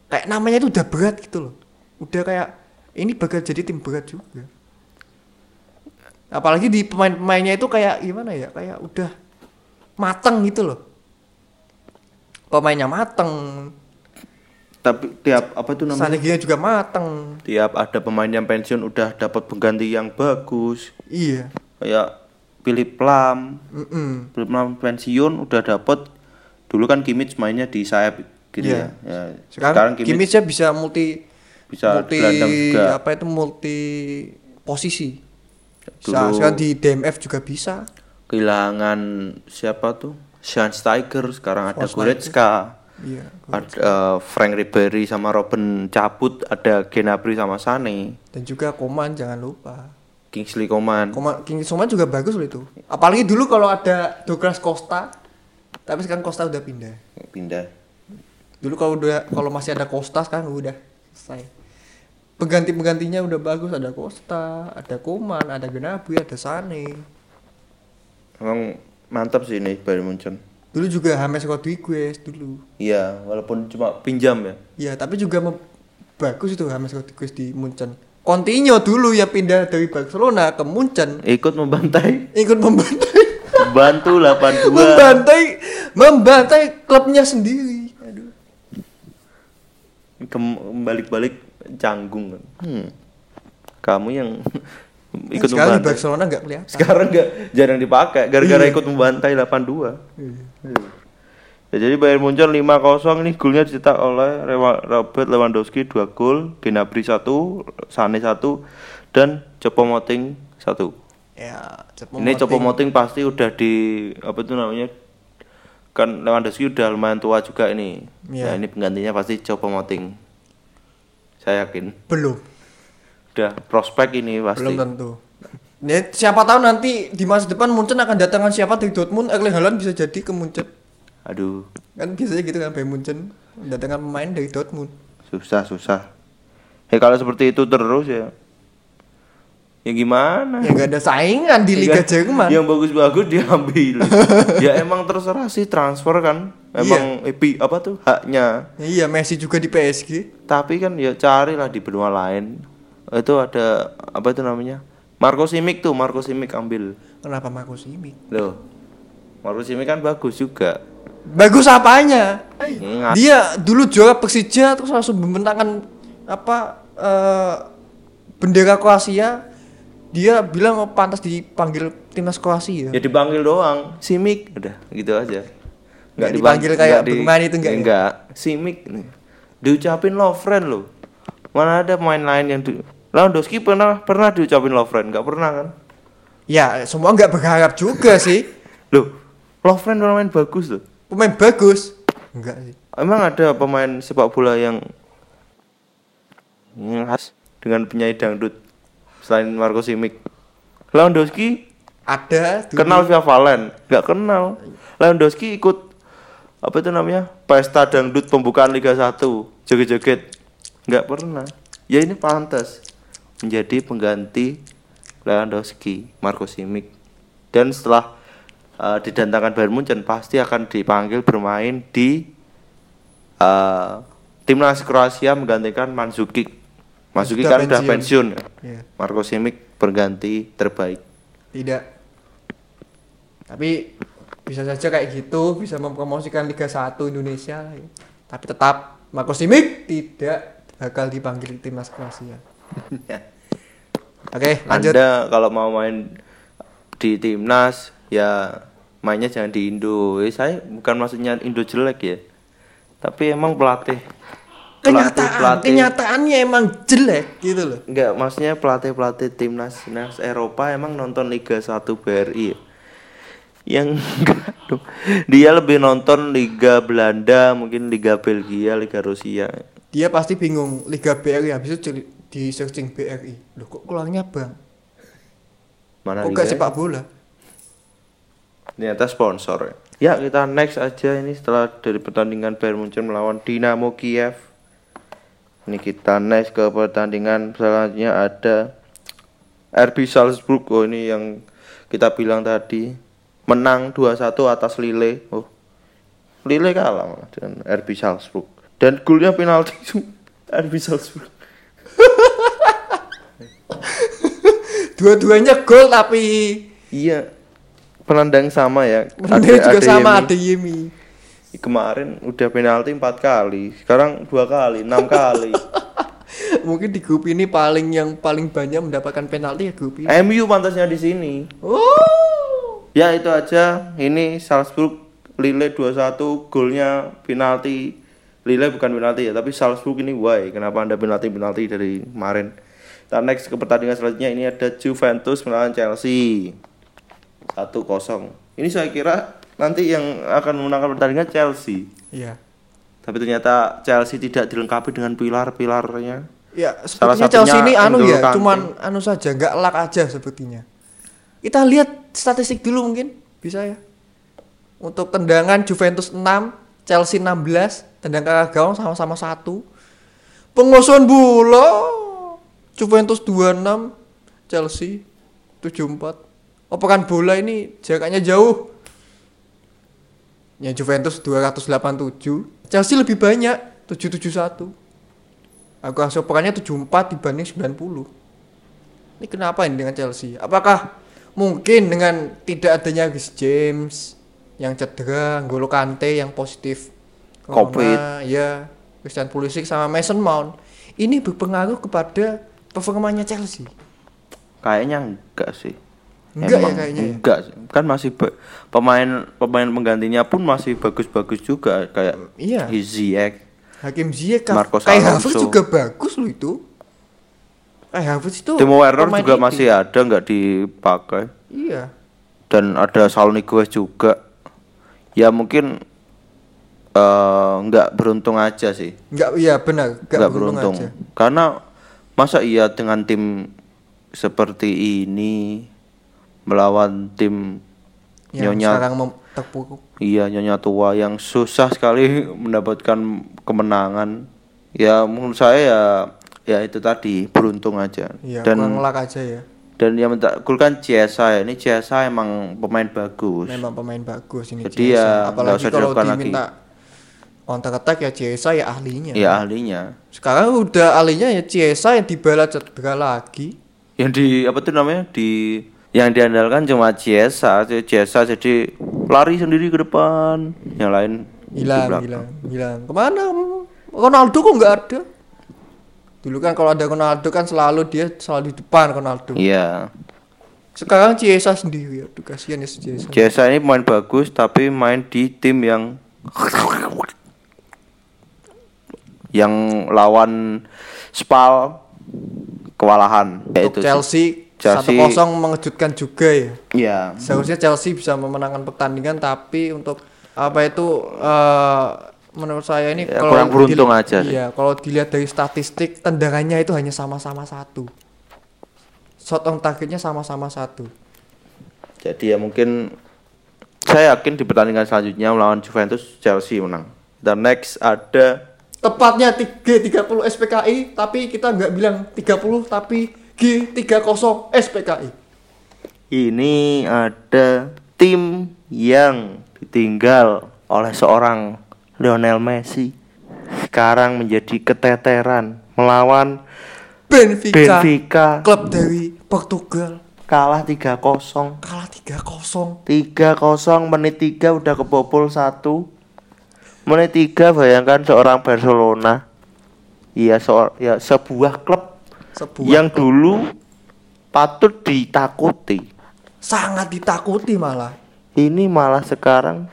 Kayak namanya itu udah berat gitu loh. Udah kayak ini bakal jadi tim berat juga. Apalagi di pemain-pemainnya itu kayak gimana ya? Kayak udah mateng gitu loh. Pemainnya mateng, tapi tiap apa itu namanya? strateginya juga mateng. Tiap ada pemain yang pensiun udah dapat pengganti yang bagus. Iya. Kayak Philip Lam, Mm-mm. Philip Lam pensiun udah dapat dulu kan Kimmich mainnya di sayap gitu Iya. ya. ya. Sekarang, Kimmich Kimmichnya bisa multi bisa multi juga. apa itu multi posisi. Bisa Dulu- sekarang di DMF juga bisa. kehilangan siapa tuh? Schweinsteiger, sekarang ada. Goretzka. Iya. ada eh, Frank Ribery sama Robin cabut ada Gnabry sama Sane Dan juga Koman jangan lupa. Kingsley Coman. Koma, King Soman juga bagus loh itu. Apalagi dulu kalau ada Douglas Costa, tapi sekarang Costa udah pindah. Pindah. Dulu kalau udah kalau masih ada Costa kan udah selesai. Pengganti-penggantinya udah bagus, ada Costa, ada Koman, ada Gnabry, ada Sane. Emang mantap sih ini Bayern Munchen. Dulu juga James Rodriguez dulu. Iya, walaupun cuma pinjam ya. Ya, tapi juga bagus itu James Rodriguez di Munchen. Coutinho dulu ya pindah dari Barcelona ke Munchen, Ikut membantai, ikut membantai bantu 82. membantai membantai klubnya sendiri. Aduh. Kembali-balik canggung. Hmm. Kamu yang ikut Sekarang di membantai. Barcelona nggak kelihatan. Sekarang nggak jarang dipakai gara-gara Iya. ikut membantai 82. Iya. Ya, jadi Bayern Munchen 5-0 ini golnya dicetak oleh Robert Lewandowski 2 gol, Gnabry 1, Sane 1 dan Choupo-Moting 1. Ya, Ini Choupo-Moting pasti udah di apa itu namanya? Kan Lewandowski udah lumayan tua juga ini. Iya. Nah, ini penggantinya pasti Choupo-Moting. Saya yakin. belum. Udah prospek ini pasti. Belum tentu. Nih, siapa tahu nanti di masa depan Munchen akan datangkan siapa dari Dortmund, Erling Haaland bisa jadi ke Munchen. Aduh, Kan biasanya gitu kan Bayern Munchen datangkan pemain dari Dortmund. susah susah. Ya kalau seperti itu terus ya. Ya gimana? Ya nggak ada saingan di Liga Yang- Jerman. Yang bagus-bagus diambil. ya emang terserah sih transfer kan. Emang epi apa tuh haknya. Iya, Messi juga di PSG. Tapi kan ya carilah di benua lain. Itu ada apa itu namanya? Marco Simic tuh, Marco Simic ambil. Kenapa Marco Simic? Loh. Marco Simic kan bagus juga. Bagus apanya? Ingat. Dia dulu juara Persija terus langsung membentangkan apa eh, bendera Kroasia. Dia bilang oh, pantas dipanggil timnas Kroasia. Ya dipanggil doang, Simic udah gitu aja. Nggak dipanggil kayak nggak bermain itu nggak ya? Enggak, Simic nih. Diucapin love friend loh. Mana ada pemain lain yang di Lewandowski pernah pernah diucapin love friend, nggak pernah kan? Ya, semua nggak berharap juga sih. Loh, love friend pemain bagus loh. Pemain bagus. Enggak sih. Emang ada pemain sepak bola yang yang khas dengan penyanyi dangdut selain Marco Simic? Lewandowski Ada dulu. kenal Via Valen nggak kenal Lewandowski ikut apa itu namanya pesta dangdut pembukaan Liga 1 joget-joget nggak pernah ya ini pantas menjadi pengganti Lewandowski Marco Simic dan setelah uh, didatangkan Bayern Munchen pasti akan dipanggil bermain di uh, timnas Kroasia menggantikan Mandzukic Mandzukic Sudah kan udah pensiun. ya. Iya. Marco Simic berganti terbaik Tidak. Tapi bisa saja kayak gitu bisa mempromosikan Liga 1 Indonesia. Tapi tetap Marco Simic tidak bakal dipanggil timnas Kroasia. Oke, lanjut. Anda kalau mau main di timnas ya mainnya jangan di Indo. Eh, saya bukan maksudnya Indo jelek ya. Tapi emang pelatih Kenyataan, kenyataannya emang jelek gitu loh. Enggak, maksudnya pelatih-pelatih timnas timnas Eropa emang nonton Liga 1 BRI ya? Yang enggak. Dia lebih nonton Liga Belanda, mungkin Liga Belgia, Liga Rusia. Dia pasti bingung Liga BRI habis itu di searching BRI. Loh kok keluarnya Bang? Mana Kok gak sepak bola? Ternyata sponsor ya. Ya kita next aja ini setelah dari pertandingan Bayern Munchen melawan Dinamo Kiev. Ini kita next ke pertandingan selanjutnya ada RB Salzburg. Oh ini yang kita bilang tadi menang 2-1 atas Lille. Oh. Lille kalah dengan RB Salzburg. Dan golnya penalti RB Salzburg. Dua-duanya gol tapi Iya. Penandang sama ya. Bener juga sama Adeyemi. Adeyemi. Kemarin udah penalti empat kali, sekarang dua kali, enam kali. Mungkin di grup ini paling yang paling banyak mendapatkan penalti ya grup ini. MU pantasnya di sini. Oh. Ya itu aja. Ini Salzburg Lille 2-1 golnya penalti. Lille bukan penalti ya, tapi Salzburg ini why? Kenapa Anda penalti-penalti dari kemarin? Kita next ke pertandingan selanjutnya ini ada Juventus melawan Chelsea. 1-0. Ini saya kira nanti yang akan memenangkan pertandingan Chelsea. Iya. Tapi ternyata Chelsea tidak dilengkapi dengan pilar-pilarnya. Ya, Salah sepertinya Chelsea ini anu ya, Kante. cuman anu saja, nggak luck aja sepertinya. Kita lihat statistik dulu mungkin bisa ya. Untuk tendangan Juventus 6, Chelsea 16, tendangan ke gawang sama-sama satu. Penguasaan bola Juventus 26, Chelsea 74. Operan bola ini jaraknya jauh. Ya Juventus 287, Chelsea lebih banyak 771. Aku hasil operannya 74 dibanding 90. Ini kenapa ini dengan Chelsea? Apakah mungkin dengan tidak adanya Reece James yang cedera, N'Golo Kante yang positif Covid. ya, Christian Pulisic sama Mason Mount ini berpengaruh kepada performanya Chelsea? Kayaknya enggak sih. Enggak ya Emang kayaknya ya? Enggak, sih. kan masih pemain pemain penggantinya pun masih bagus-bagus juga kayak Iya. Ziyech. Hakim Ziyech, Marcos Kai. Havertz juga bagus loh itu. Kai Havertz itu Timo Werner juga inti. masih ada nggak dipakai Iya. dan ada Saul Niguez juga. Ya mungkin eh, nggak beruntung aja sih. Enggak iya benar, enggak nggak beruntung, beruntung. aja. Karena masa iya dengan tim seperti ini melawan tim Yang nyonya sekarang terpuruk. iya nyonya tua yang susah sekali mendapatkan kemenangan. Ya menurut saya ya ya itu tadi beruntung aja. Iya, dan luck aja ya. dan yang kan Ciesa ya. Ini Ciesa emang pemain bagus. Memang pemain bagus ini Jadi ya, apalagi usah kalau diminta counter attack ya Ciesa ya ahlinya. Ya ahlinya. Sekarang udah ahlinya ya Ciesa yang dibala cedera lagi. Yang di apa tuh namanya? Di yang diandalkan cuma Ciesa, Ciesa jadi lari sendiri ke depan. Yang lain Hilang, hilang, hilang. Ke mana? Ronaldo kok nggak ada? Dulu kan kalau ada Ronaldo kan selalu dia selalu di depan Ronaldo. Iya. Sekarang Ciesa sendiri. Aduh kasihan ya Ciesa. Ciesa ini pemain bagus tapi main di tim yang yang lawan Spal kewalahan yaitu Chelsea, Chelsea- 1-0 mengejutkan juga ya. ya Seharusnya Chelsea bisa memenangkan pertandingan tapi untuk apa itu eh, menurut saya ini Ya, kurang beruntung aja. Iya, kalau dilihat dari statistik tendangannya itu hanya sama-sama satu. Shot on targetnya sama-sama satu. jadi ya mungkin saya yakin di pertandingan selanjutnya melawan Juventus Chelsea menang dan next ada Tepatnya G 30 SPKI tapi kita nggak bilang 30 tapi G30 SPKI. Ini ada tim yang ditinggal oleh seorang Lionel Messi. Sekarang menjadi keteteran melawan Benfica, Benfica klub dari Portugal kalah 3-0. kalah 3-0. 3-0 menit 3 udah kebobol 1. Menit 3 bayangkan seorang Barcelona. Iya, seor ya sebuah klub Sebuah yang dulu patut ditakuti. sangat ditakuti malah. Ini malah sekarang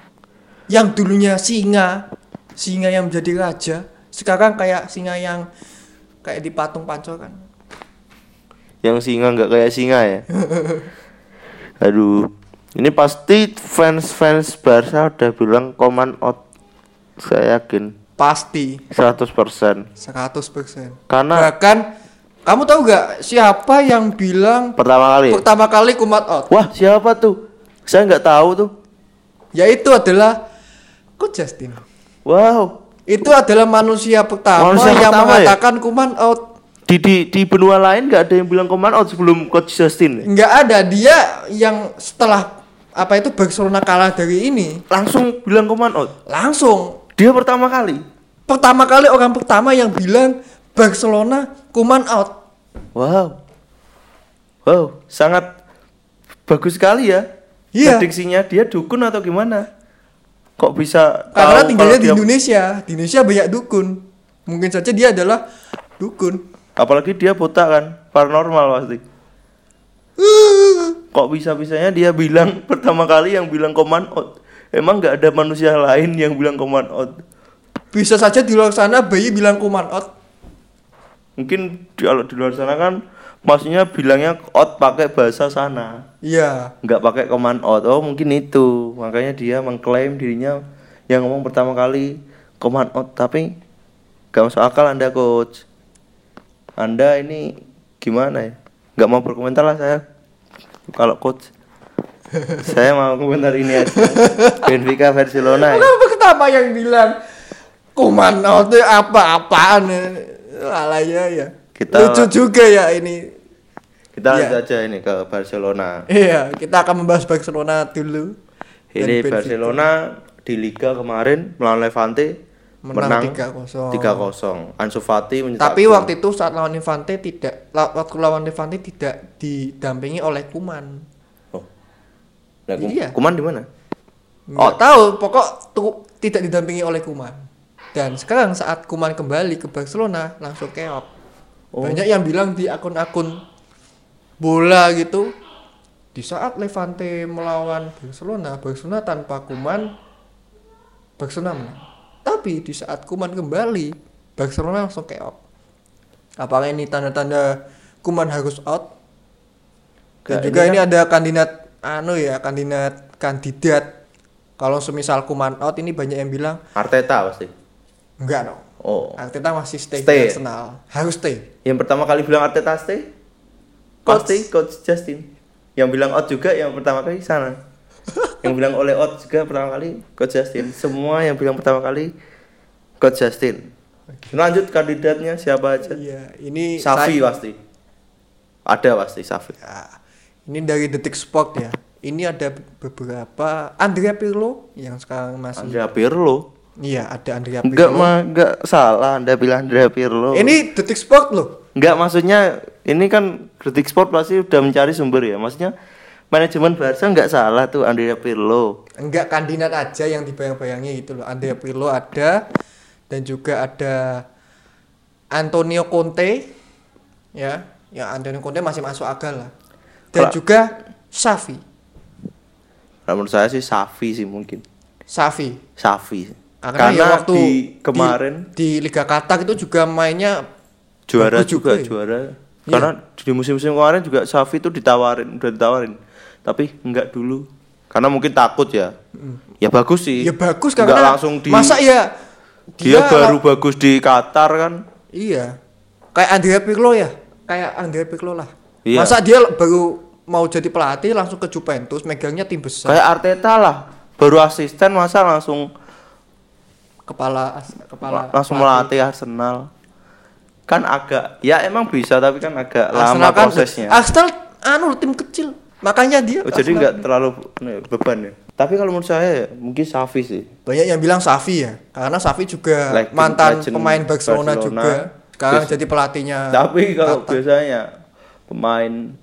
yang dulunya singa singa yang menjadi raja sekarang kayak singa yang kayak di patung pancoran yang singa nggak kayak singa ya aduh ini pasti fans fans Barca udah bilang command out saya yakin. Pasti. 100% 100% karena bahkan kamu tahu gak siapa yang bilang pertama kali? pertama kali kumat out? Wah siapa tuh? Saya nggak tahu tuh. Yaitu adalah Coach Justin? Wow. Itu adalah manusia pertama Manusia yang pertama ya? mengatakan kuman out. Di di di benua lain nggak ada yang bilang command out sebelum coach Justin nggak ada. Dia yang setelah apa itu Barcelona kalah dari ini langsung bilang command out? langsung dia pertama kali. Pertama kali orang pertama yang bilang Barcelona kuman out. Wow. Wow sangat bagus sekali ya Iya. prediksinya. Dia dukun atau gimana? Kok bisa karena tahu tinggalnya di dia- Indonesia. Di Indonesia banyak dukun. Mungkin saja dia adalah dukun. Apalagi dia buta kan paranormal pasti. Kok bisa bisanya dia bilang pertama kali yang bilang command out emang nggak ada manusia lain yang bilang command out? Bisa saja di luar sana bayi bilang kuman out. Mungkin di- kalau di luar sana kan maksudnya bilangnya out pakai bahasa sana. Iya. Nggak pakai command out. Oh mungkin itu. Makanya dia mengklaim dirinya yang ngomong pertama kali command out. Tapi nggak masuk akal anda coach. Anda ini gimana ya? Nggak mau berkomentar lah saya. Kalau coach, saya mau komentar ini aja. Benfica Barcelona ya. Kenapa kenapa yang bilang kuman oh, itu apa-apaan alaya ya. Kita- Lucu juga ya ini. Kita lanjut aja ini ke Barcelona. Iya, kita akan membahas Barcelona dulu. Ini. Barcelona di Liga kemarin melawan Levante Menang menang, 3-0. 3-0. Ansu Fati mencetak Tapi gol. waktu itu saat lawan Levante tidak waktu lawan Levante tidak didampingi oleh Kuman. Oh. Nah, Kum- Iya. Kuman di mana? Nggak tahu, pokok tuh tidak didampingi oleh Kuman. Dan sekarang saat Kuman kembali ke Barcelona langsung keok. Oh. Banyak yang bilang di akun-akun bola gitu di saat Levante melawan Barcelona, Barcelona tanpa Kuman Barcelona menang. Tapi di saat Kuman kembali, Barcelona langsung keok. Apakah ini tanda-tanda Kuman harus out? Dan juga ini ini, ada kandidat anu ya, kandidat kandidat kalau semisal Kuman out ini banyak yang bilang Arteta pasti. enggak dong. Oh. Arteta masih stay, Stay. Arsenal. Harus stay. Yang pertama kali bilang Arteta stay? Coach. Pasti coach Justin. Yang bilang out juga yang pertama kali sana. yang bilang oleh out juga pertama kali coach Justin. Semua yang bilang pertama kali coach Justin. Lanjut kandidatnya siapa aja? Iya, ini Safi saya- pasti. Ada pasti Safi. Ya, ini dari Detik Sport ya. Ini ada beberapa Andrea Pirlo yang sekarang masih Andrea Pirlo. Iya, ada Andrea Enggak Pirlo. mah enggak salah Anda bilang Andrea Pirlo. Ini Detik Sport loh. Enggak maksudnya ini kan Kritik Sport pasti udah mencari sumber ya. Maksudnya manajemen Barca enggak salah tuh Andrea Pirlo. Enggak kandidat aja yang dibayang-bayangi gitu loh. Andrea Pirlo ada dan juga ada Antonio Conte ya. Ya Antonio Conte masih masuk akal lah. Dan juga Safi. Nah, menurut saya sih Safi sih mungkin. Safi. Safi. Karena, Karena, ya waktu di kemarin di, di Liga Qatar itu juga mainnya juara juga, ya. juara. Iya. Karena di musim-musim kemarin juga Safi itu ditawarin, udah ditawarin. Tapi enggak dulu. Karena mungkin takut ya. Ya bagus sih. ya bagus Enggak karena langsung di masa ya dia, baru bagus di Qatar kan. Iya. Kayak Andrea Pirlo ya. Kayak Andrea Pirlo lah. Iya. Masa dia baru mau jadi pelatih langsung ke Juventus megangnya tim besar. Kayak Arteta lah. Baru asisten masa langsung kepala as- kepala langsung pelatih. melatih Arsenal. Kan agak ya emang bisa tapi kan agak Arsenal lama kan prosesnya. Arsenal anu tim kecil. Makanya dia Oh, jadi nggak terlalu beban ya. Tapi kalau menurut saya ya, mungkin Safi sih. banyak yang bilang Safi ya. Karena Safi juga Legend- mantan legend pemain Barcelona, Barcelona. juga. Sekarang jadi pelatihnya. Tapi kalau Tata. biasanya pemain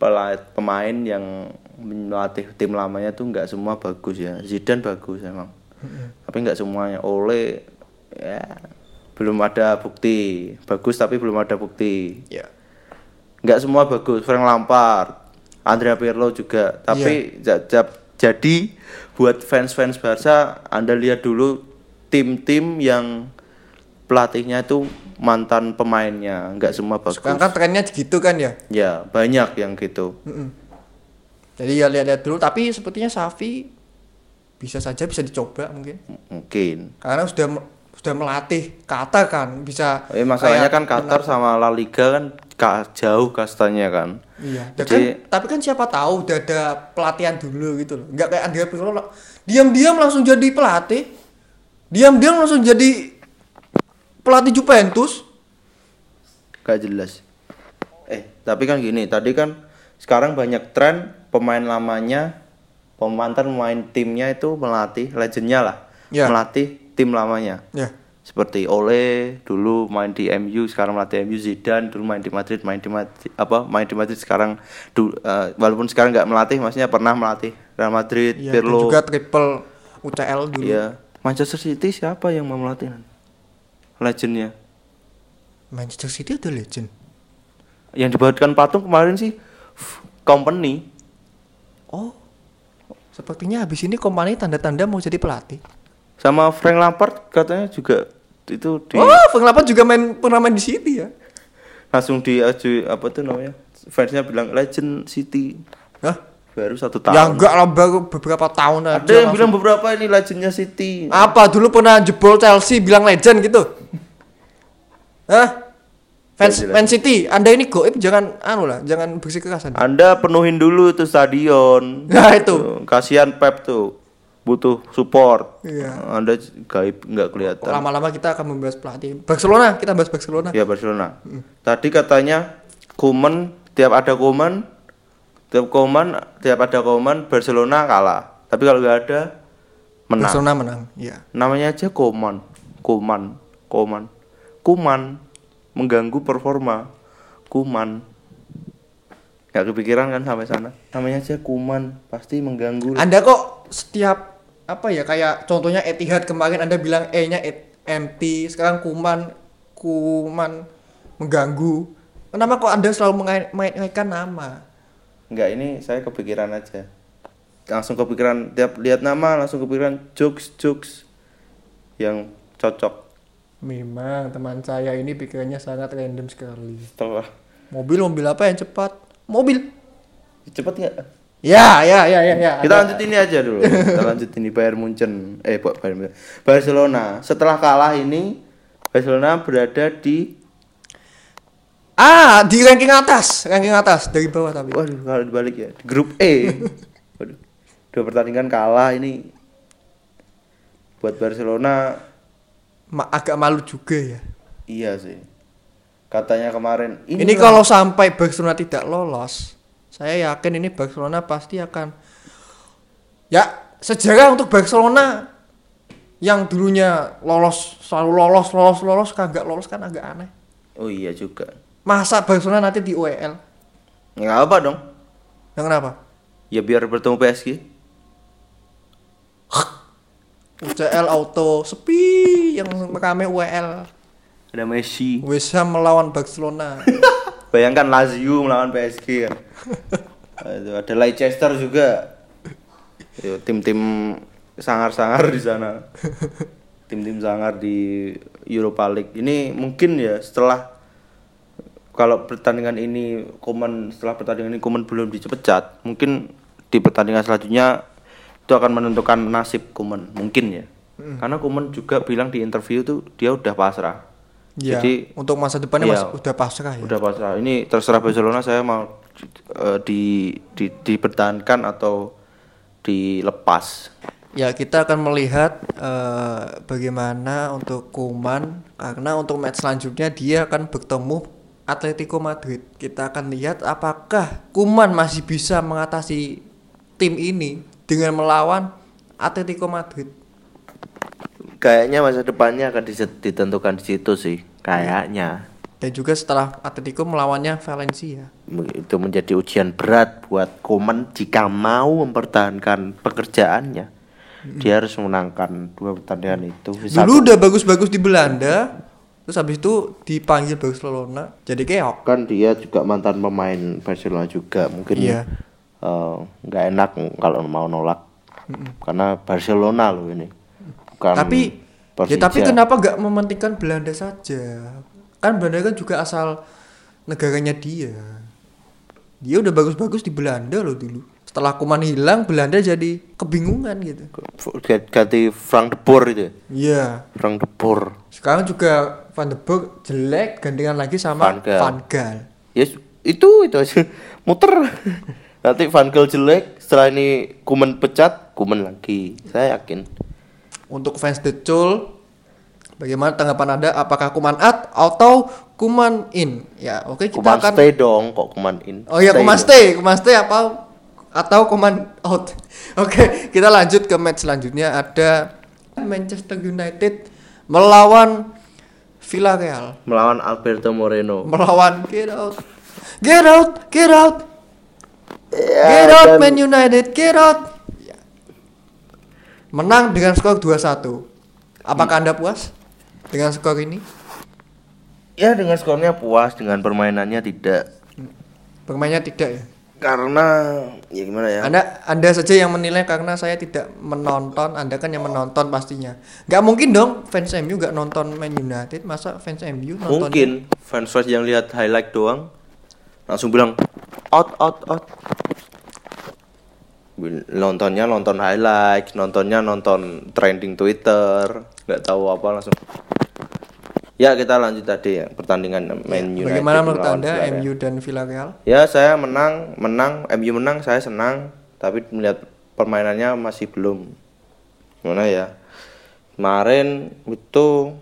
pemain yang melatih tim lamanya tuh nggak semua bagus ya. Zidane bagus emang. Tapi nggak semuanya. Ole ya belum ada bukti. Bagus tapi belum ada bukti. ya. nggak semua bagus Frank Lampard Andrea Pirlo juga tapi ja- jadi buat fans-fans Barca Anda lihat dulu tim-tim yang pelatihnya itu mantan pemainnya nggak semua bagus Sekarang kan trennya gitu kan ya. ya banyak yang gitu Jadi ya lihat-lihat dulu tapi sepertinya Safi bisa saja bisa dicoba mungkin. Mungkin Karena sudah sudah melatih Qatar kan bisa Eh, masalahnya kan Qatar sama La Liga kan ka- jauh kastanya kan Iya. Ya Jadi- kan, tapi kan siapa tahu udah ada pelatihan dulu gitu loh. Enggak kayak Andrea Pirlo diam-diam langsung jadi pelatih. Diam-diam langsung jadi pelatih Juventus. gak jelas eh tapi kan gini tadi kan sekarang banyak tren pemain lamanya pemantan pemain timnya itu melatih legendnya lah Ya. melatih tim lamanya Ya. seperti Ole dulu main di MU sekarang melatih MU Zidane dulu main di Madrid main di Madrid apa main di Madrid sekarang du, eh, walaupun sekarang nggak melatih maksudnya pernah melatih Real Madrid Iya, dan Pirlo juga triple UCL dulu. Iya. Manchester City siapa yang mau melatih legendnya Manchester City ada legend. yang dibuatkan patung kemarin sih company Oh. Sepertinya habis ini kompani tanda-tanda mau jadi pelatih. sama Frank Lampard katanya juga itu di Oh, Frank Lampard juga main pernah main di City ya. langsung diaju apa tuh namanya fansnya bilang legend City Hah? Baru satu Ya tahun enggak lah baru beberapa tahun aja. ada yang langsung. bilang beberapa ini legendnya City Apa dulu pernah jebol Chelsea bilang legend gitu? Hah? Fans Jelas. Man City, Anda ini goib jangan anu lah, jangan bersikeras Anda. Anda penuhin dulu itu stadion. Nah, itu. Kasihan Pep tuh. Butuh support. Iya. Anda gaib nggak kelihatan. Lama-lama kita akan membahas pelatih. Barcelona, kita bahas Barcelona. Ya Barcelona. Tadi katanya Kuman tiap ada Kuman, tiap Kuman, tiap ada Kuman Barcelona kalah. Tapi kalau nggak ada menang. Barcelona menang. Iya. Namanya aja Kuman, Kuman, Kuman, Kuman mengganggu performa. Kuman. Gak kepikiran kan sampai sana. Namanya aja Kuman, pasti mengganggu. Anda kok setiap apa ya kayak contohnya Etihad kemarin Anda bilang E-nya empty, sekarang Kuman Kuman mengganggu. Kenapa kok Anda selalu mengai- mengaitkan nama? Enggak, ini saya kepikiran aja. Langsung kepikiran tiap lihat nama langsung kepikiran jokes jokes yang cocok. Memang teman saya ini pikirannya sangat random sekali. Setelah Mobil mobil apa yang cepat? Mobil. cepet nggak? Ya, ya, ya, ya, ya. Kita lanjut ini aja dulu. Kita lanjut ini Bayern Munchen. Eh, Bayern Munchen. Barcelona. Setelah kalah ini Barcelona berada di Ah, di ranking atas, ranking atas dari bawah tapi. waduh kalau dibalik ya, di grup E. Waduh. Dua pertandingan kalah ini buat Barcelona Ma- agak malu juga ya. iya sih. Katanya kemarin Ini, lah- kalau sampai Barcelona tidak lolos, saya yakin ini Barcelona pasti akan ya sejarah untuk Barcelona yang dulunya lolos selalu lolos lolos lolos kagak lolos kan agak aneh. Oh iya juga. Masa Barcelona nanti di UEL? Nggak apa dong. Yang kenapa? Ya biar bertemu PSG. UCL auto sepi yang rame UEL. Ada Messi. West Ham melawan Barcelona. Bayangkan Lazio melawan PSG kan. Aduh, ada Leicester juga. Tim-tim sangar-sangar di sana. Tim-tim sangar di Europa League. Ini mungkin ya setelah kalau pertandingan ini Koman setelah pertandingan ini Koman belum dipecat, mungkin di pertandingan selanjutnya itu akan menentukan nasib Koman, mungkin ya. Karena Koman juga bilang di interview tuh dia udah pasrah. ya, Jadi untuk masa depannya iya. masih udah pasrah ya. Udah pasrah. Ini terserah Barcelona saya mau eh, di, di dipertahankan atau dilepas. Ya kita akan melihat eh, bagaimana untuk Kuman karena untuk match selanjutnya dia akan bertemu Atletico Madrid. Kita akan lihat apakah Kuman masih bisa mengatasi tim ini dengan melawan Atletico Madrid. Kayaknya masa depannya akan ditentukan di situ sih. Kayaknya Dan juga setelah Atletico melawannya Valencia. itu menjadi ujian berat buat Koman jika mau mempertahankan pekerjaannya. Dia harus menangkan dua pertandingan itu. Dulu udah bagus-bagus di Belanda, terus habis itu dipanggil Barcelona jadi keok. kan dia juga mantan pemain Barcelona juga mungkin Iya. eh, nggak enak kalau mau nolak. Karena Barcelona loh ini bukan tapi ya tapi kenapa nggak mementingkan Belanda saja? Kan Belanda kan juga asal negaranya dia. Dia udah bagus-bagus di Belanda loh dulu setelah Kuman hilang Belanda jadi kebingungan gitu. Ganti Frank de Boer itu ya? iya. Frank de Boer. Sekarang juga Van de Beek jelek gantian lagi sama Van Gaal. Van Gaal. Ya itu itu aja. Muter. Nanti Van Gaal jelek setelah ini Kuman pecat Kuman lagi. Saya yakin. Untuk fans The Chul bagaimana tanggapan anda? Apakah Kuman out atau Kuman in? Ya oke kita Kuman akan stay dong kok Kuman in? Oh iya, Kuman dong. stay, Kuman stay apa atau Kuman out. Oke, kita lanjut ke match selanjutnya ada Manchester United melawan Villarreal, melawan Alberto Moreno melawan get out. Get out, get out. Ya, Get out dan- Man United, get out. Menang dengan skor 2-1. Apakah Anda puas dengan skor ini? Ya dengan skornya puas, dengan permainannya tidak. Permainnya tidak ya. Karena ya gimana ya? Anda Anda saja yang menilai karena saya tidak menonton, Anda kan yang menonton pastinya. Nggak mungkin dong fans MU nggak nonton Man United, masa fans MU nonton? Mungkin fans fans yang lihat highlight doang langsung bilang out out out. Nontonnya nonton highlight, nontonnya nonton trending Twitter, nggak tahu apa langsung. Ya kita lanjut tadi ya pertandingan Man United. Bagaimana menurut Anda Villarreal. MU dan Villarreal? Ya saya menang, menang, MU menang, saya senang. Tapi melihat permainannya masih belum. Gimana ya? Kemarin itu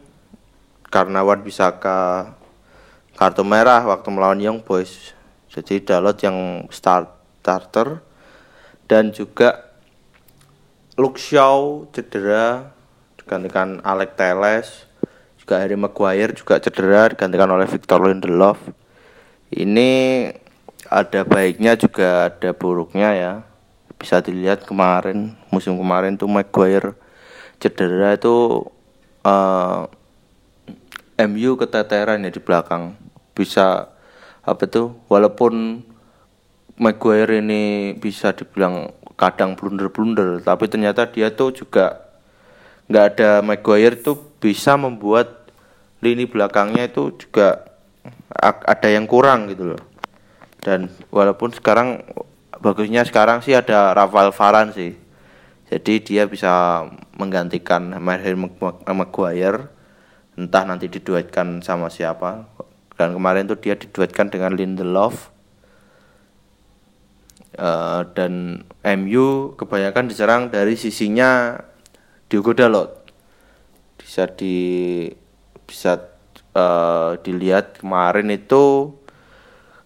karena Wan Bisaka kartu merah waktu melawan Young Boys. Jadi Dalot yang start starter dan juga Luke Shaw cedera digantikan Alex Teles juga Harry Maguire juga cedera digantikan oleh Victor Lindelof. Ini ada baiknya juga ada buruknya ya. Bisa dilihat kemarin musim kemarin tuh Maguire cedera itu eh, MU keteteran ya di belakang. Bisa apa tuh walaupun Maguire ini bisa dibilang kadang blunder-blunder tapi ternyata dia tuh juga nggak ada Maguire tuh bisa membuat lini belakangnya itu juga ada yang kurang gitu loh. Dan walaupun sekarang bagusnya sekarang sih ada Rafael Varane sih. Jadi dia bisa menggantikan Harry Mag- Maguire. Entah nanti diduetkan sama siapa. Dan kemarin tuh dia diduetkan dengan Lindelof. Eh, dan MU kebanyakan diserang dari sisinya Diogo Dalot. Bisa di bisa eh, dilihat kemarin itu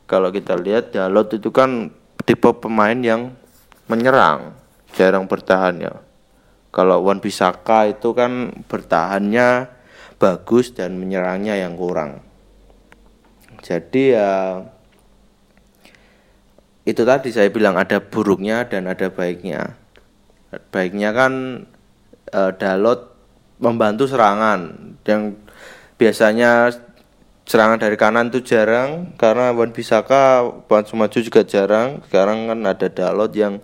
kalau kita lihat Dalot itu kan tipe pemain yang menyerang jarang bertahan ya kalau Wan Bisaka itu kan bertahannya bagus dan menyerangnya yang kurang jadi ya itu tadi saya bilang ada buruknya dan ada baiknya. Baiknya kan eh, Dalot membantu serangan yang biasanya serangan dari kanan itu jarang karena Wan Bisaka Wan Sumaju juga jarang. Sekarang kan ada Dalot yang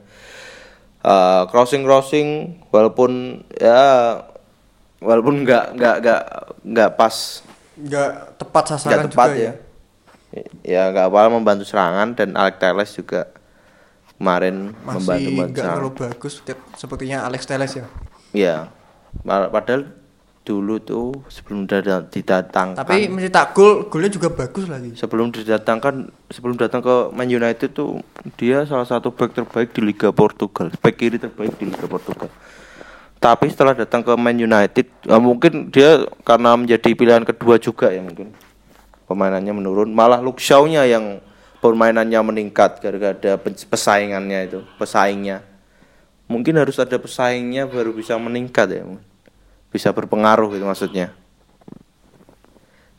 crossing crossing walaupun ya walaupun nggak nggak nggak nggak pas Nggak tepat sasaran nggak tepat juga ya. Ya nggak apa membantu serangan dan Alex Telles juga kemarin membantu Masih membantu nggak serangan. terlalu bagus sepertinya Alex Teles ya. Pa- Padahal dulu tuh sebelum didatangkan Tapi mencetak gol, golnya juga bagus lagi. sebelum didatangkan sebelum datang ke Man United tuh dia salah satu back terbaik di Liga Portugal, back kiri terbaik di Liga Portugal. Tapi setelah datang ke Man United, ya mungkin dia karena menjadi pilihan kedua juga ya mungkin pemainannya menurun. Malah Luke Shaw-nya yang permainannya meningkat gara-gara ada pesaingannya itu, pesaingnya. Mungkin harus ada pesaingnya baru bisa meningkat ya, bisa berpengaruh gitu maksudnya.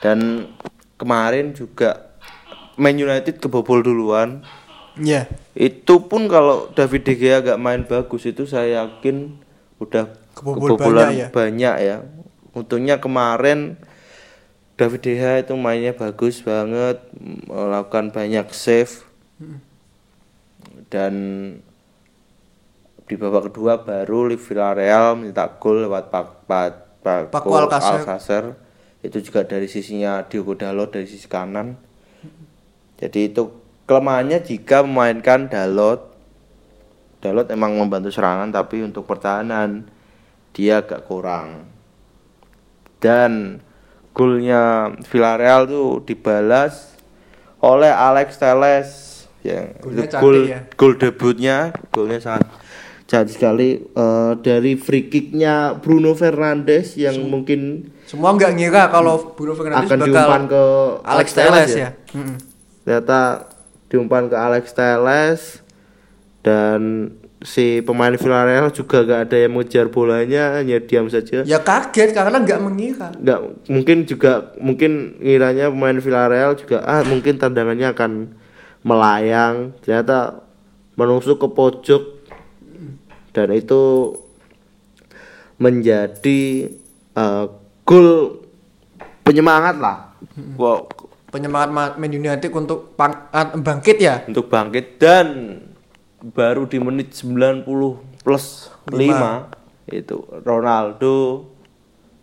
Dan kemarin juga Man United kebobol duluan. Iya. Itu pun kalau David De Gea gak main bagus itu saya yakin udah Kebobol kebobolan banyak ya. banyak ya. Untungnya kemarin David De Gea itu mainnya bagus banget, melakukan banyak save. Dan di babak kedua baru Villarreal mencetak gol lewat Pak Pak Pak Paco Alcacer. Alcacer. Itu juga dari sisinya Diogo Dalot dari sisi kanan. Jadi itu kelemahannya jika memainkan Dalot. Dalot emang membantu serangan tapi untuk pertahanan dia agak kurang. Dan golnya Villarreal tuh dibalas oleh Alex Teles yang gol ya. gol debutnya golnya sangat cantik sekali eh, dari free kicknya Bruno Fernandes yang mungkin Semua nggak ngira kalau Bruno Fernandes akan bakal diumpan ke Alex Teles ya. Mm-mm. ternyata diumpan ke Alex Teles dan si pemain Villarreal juga gak ada yang mengejar bolanya hanya diam saja Ya kaget karena nggak mengira. nggak mungkin juga mungkin ngiranya pemain Villarreal juga ah mungkin tendangannya akan melayang ternyata menusuk ke pojok dan itu menjadi eh, gol penyemangat lah Wow, Penyemangat Ma- Man United untuk ah, bangkit ya. untuk bangkit dan baru di menit 90 plus 5 itu Ronaldo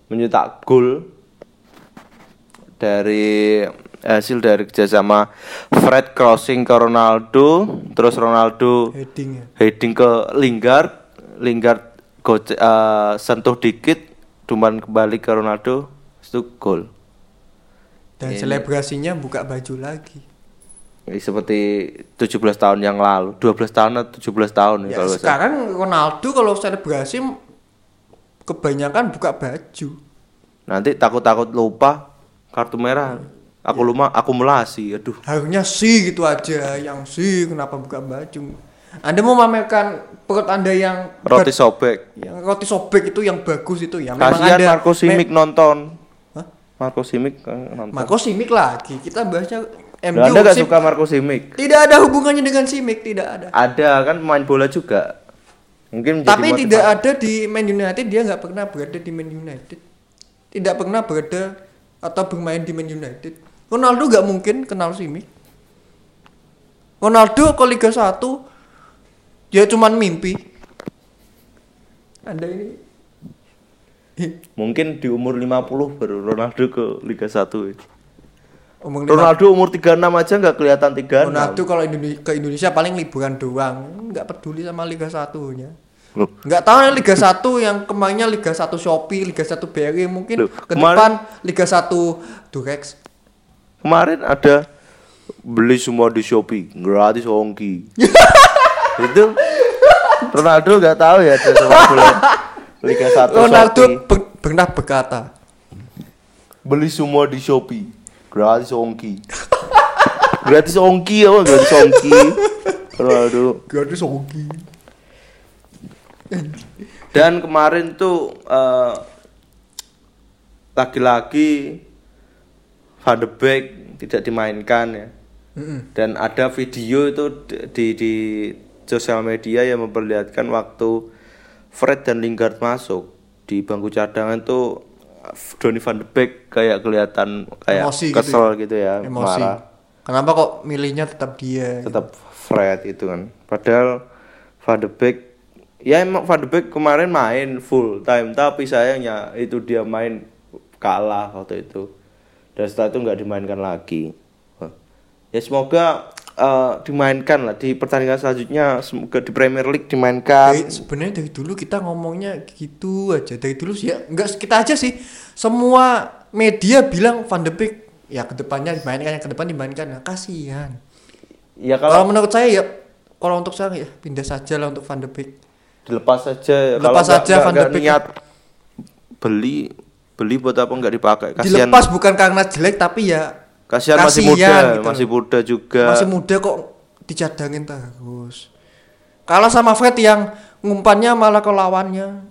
mencetak gol dari hasil dari kerjasama Fred crossing ke Ronaldo terus Ronaldo Heading ya. heading ke Lingard Lingard goce, eh, sentuh dikit cuman kembali ke Ronaldo itu gol Dan Ini. selebrasinya buka baju lagi. Ini seperti 17 tahun yang lalu, 12 tahun atau 17 tahun ya, Ya, kalau sekarang Ronaldo kalau selebrasi kebanyakan buka baju. Nanti takut-takut lupa kartu merah. Aku lupa akumulasi. Aduh. Harusnya sih gitu aja, yang sih kenapa buka baju? Anda mau memamerkan perut Anda yang Roti sobek. yang roti sobek itu yang bagus itu ya. Memang Kasihan ada Marco Simic nonton. Hah? Marco Simic eh, nonton. Marco Simic lagi. Kita bahasnya MU. Anda gak suka Marco Simic? Tidak ada hubungannya dengan Simic, tidak ada. Ada kan pemain bola juga. Mungkin Tapi motivasi. tidak ada di Man United dia nggak pernah berada di Man United. Tidak pernah berada atau bermain di Man United. Ronaldo nggak mungkin kenal Simic. Ronaldo ke Liga 1 ya cuman mimpi. Anda ini Mungkin di umur 50 baru Ronaldo ke Liga 1. umur lima- Ronaldo umur 36 aja nggak kelihatan 36. Ronaldo kalau Indone- ke Indonesia paling liburan doang, nggak peduli sama Liga 1-nya. Loh, Nggak tahu nih Liga 1 yang kemarinnya Liga 1 Shopee, Liga 1 BRI mungkin Loh, ke kemarin- depan Liga 1 Durex. Kemarin ada beli semua di Shopee gratis ongki. itu Ronaldo nggak tahu ya ada sepak bola Liga 1 Ronaldo pernah berkata, Beli semua di Shopee gratis ongki. gratis ongki apa gratis ongki? Ronaldo. gratis hoki. Dan kemarin tuh eh, lagi-lagi Van de Beek tidak dimainkan ya. Dan ada video itu di di sosial media yang memperlihatkan waktu Fred dan Lingard masuk di bangku cadangan tuh Donny Van de Beek kayak kelihatan kayak Emosi gitu kesel gitu ya, Emosi. marah. Kenapa kok milihnya tetap dia? Tetap Fred itu kan. Padahal Van de Beek ya emang Van de Beek kemarin main full time tapi sayangnya itu dia main kalah waktu itu. Dan setelah itu nggak dimainkan lagi. Ya semoga eh, dimainkan lah di pertandingan selanjutnya semoga di Premier League dimainkan. Dari- sebenarnya dari dulu kita ngomongnya gitu aja. Dari dulu sih ya enggak kita aja sih. Semua media bilang Van de Beek ya ke depannya dimainkan yang ke depan dimainkan. Nah, kasihan. Ya kalau kalau menurut saya ya kalau untuk saya ya pindah saja lah untuk Van de Beek. Dilepas saja ya. Lepas saja Van de Beek. niat beli beli buat apa nggak dipakai. Kasihan. dilepas bukan karena jelek tapi ya kasihan masih muda gitu masih loh. muda juga masih muda kok dicadangin terus kalah sama Fred yang ngumpannya malah ke lawannya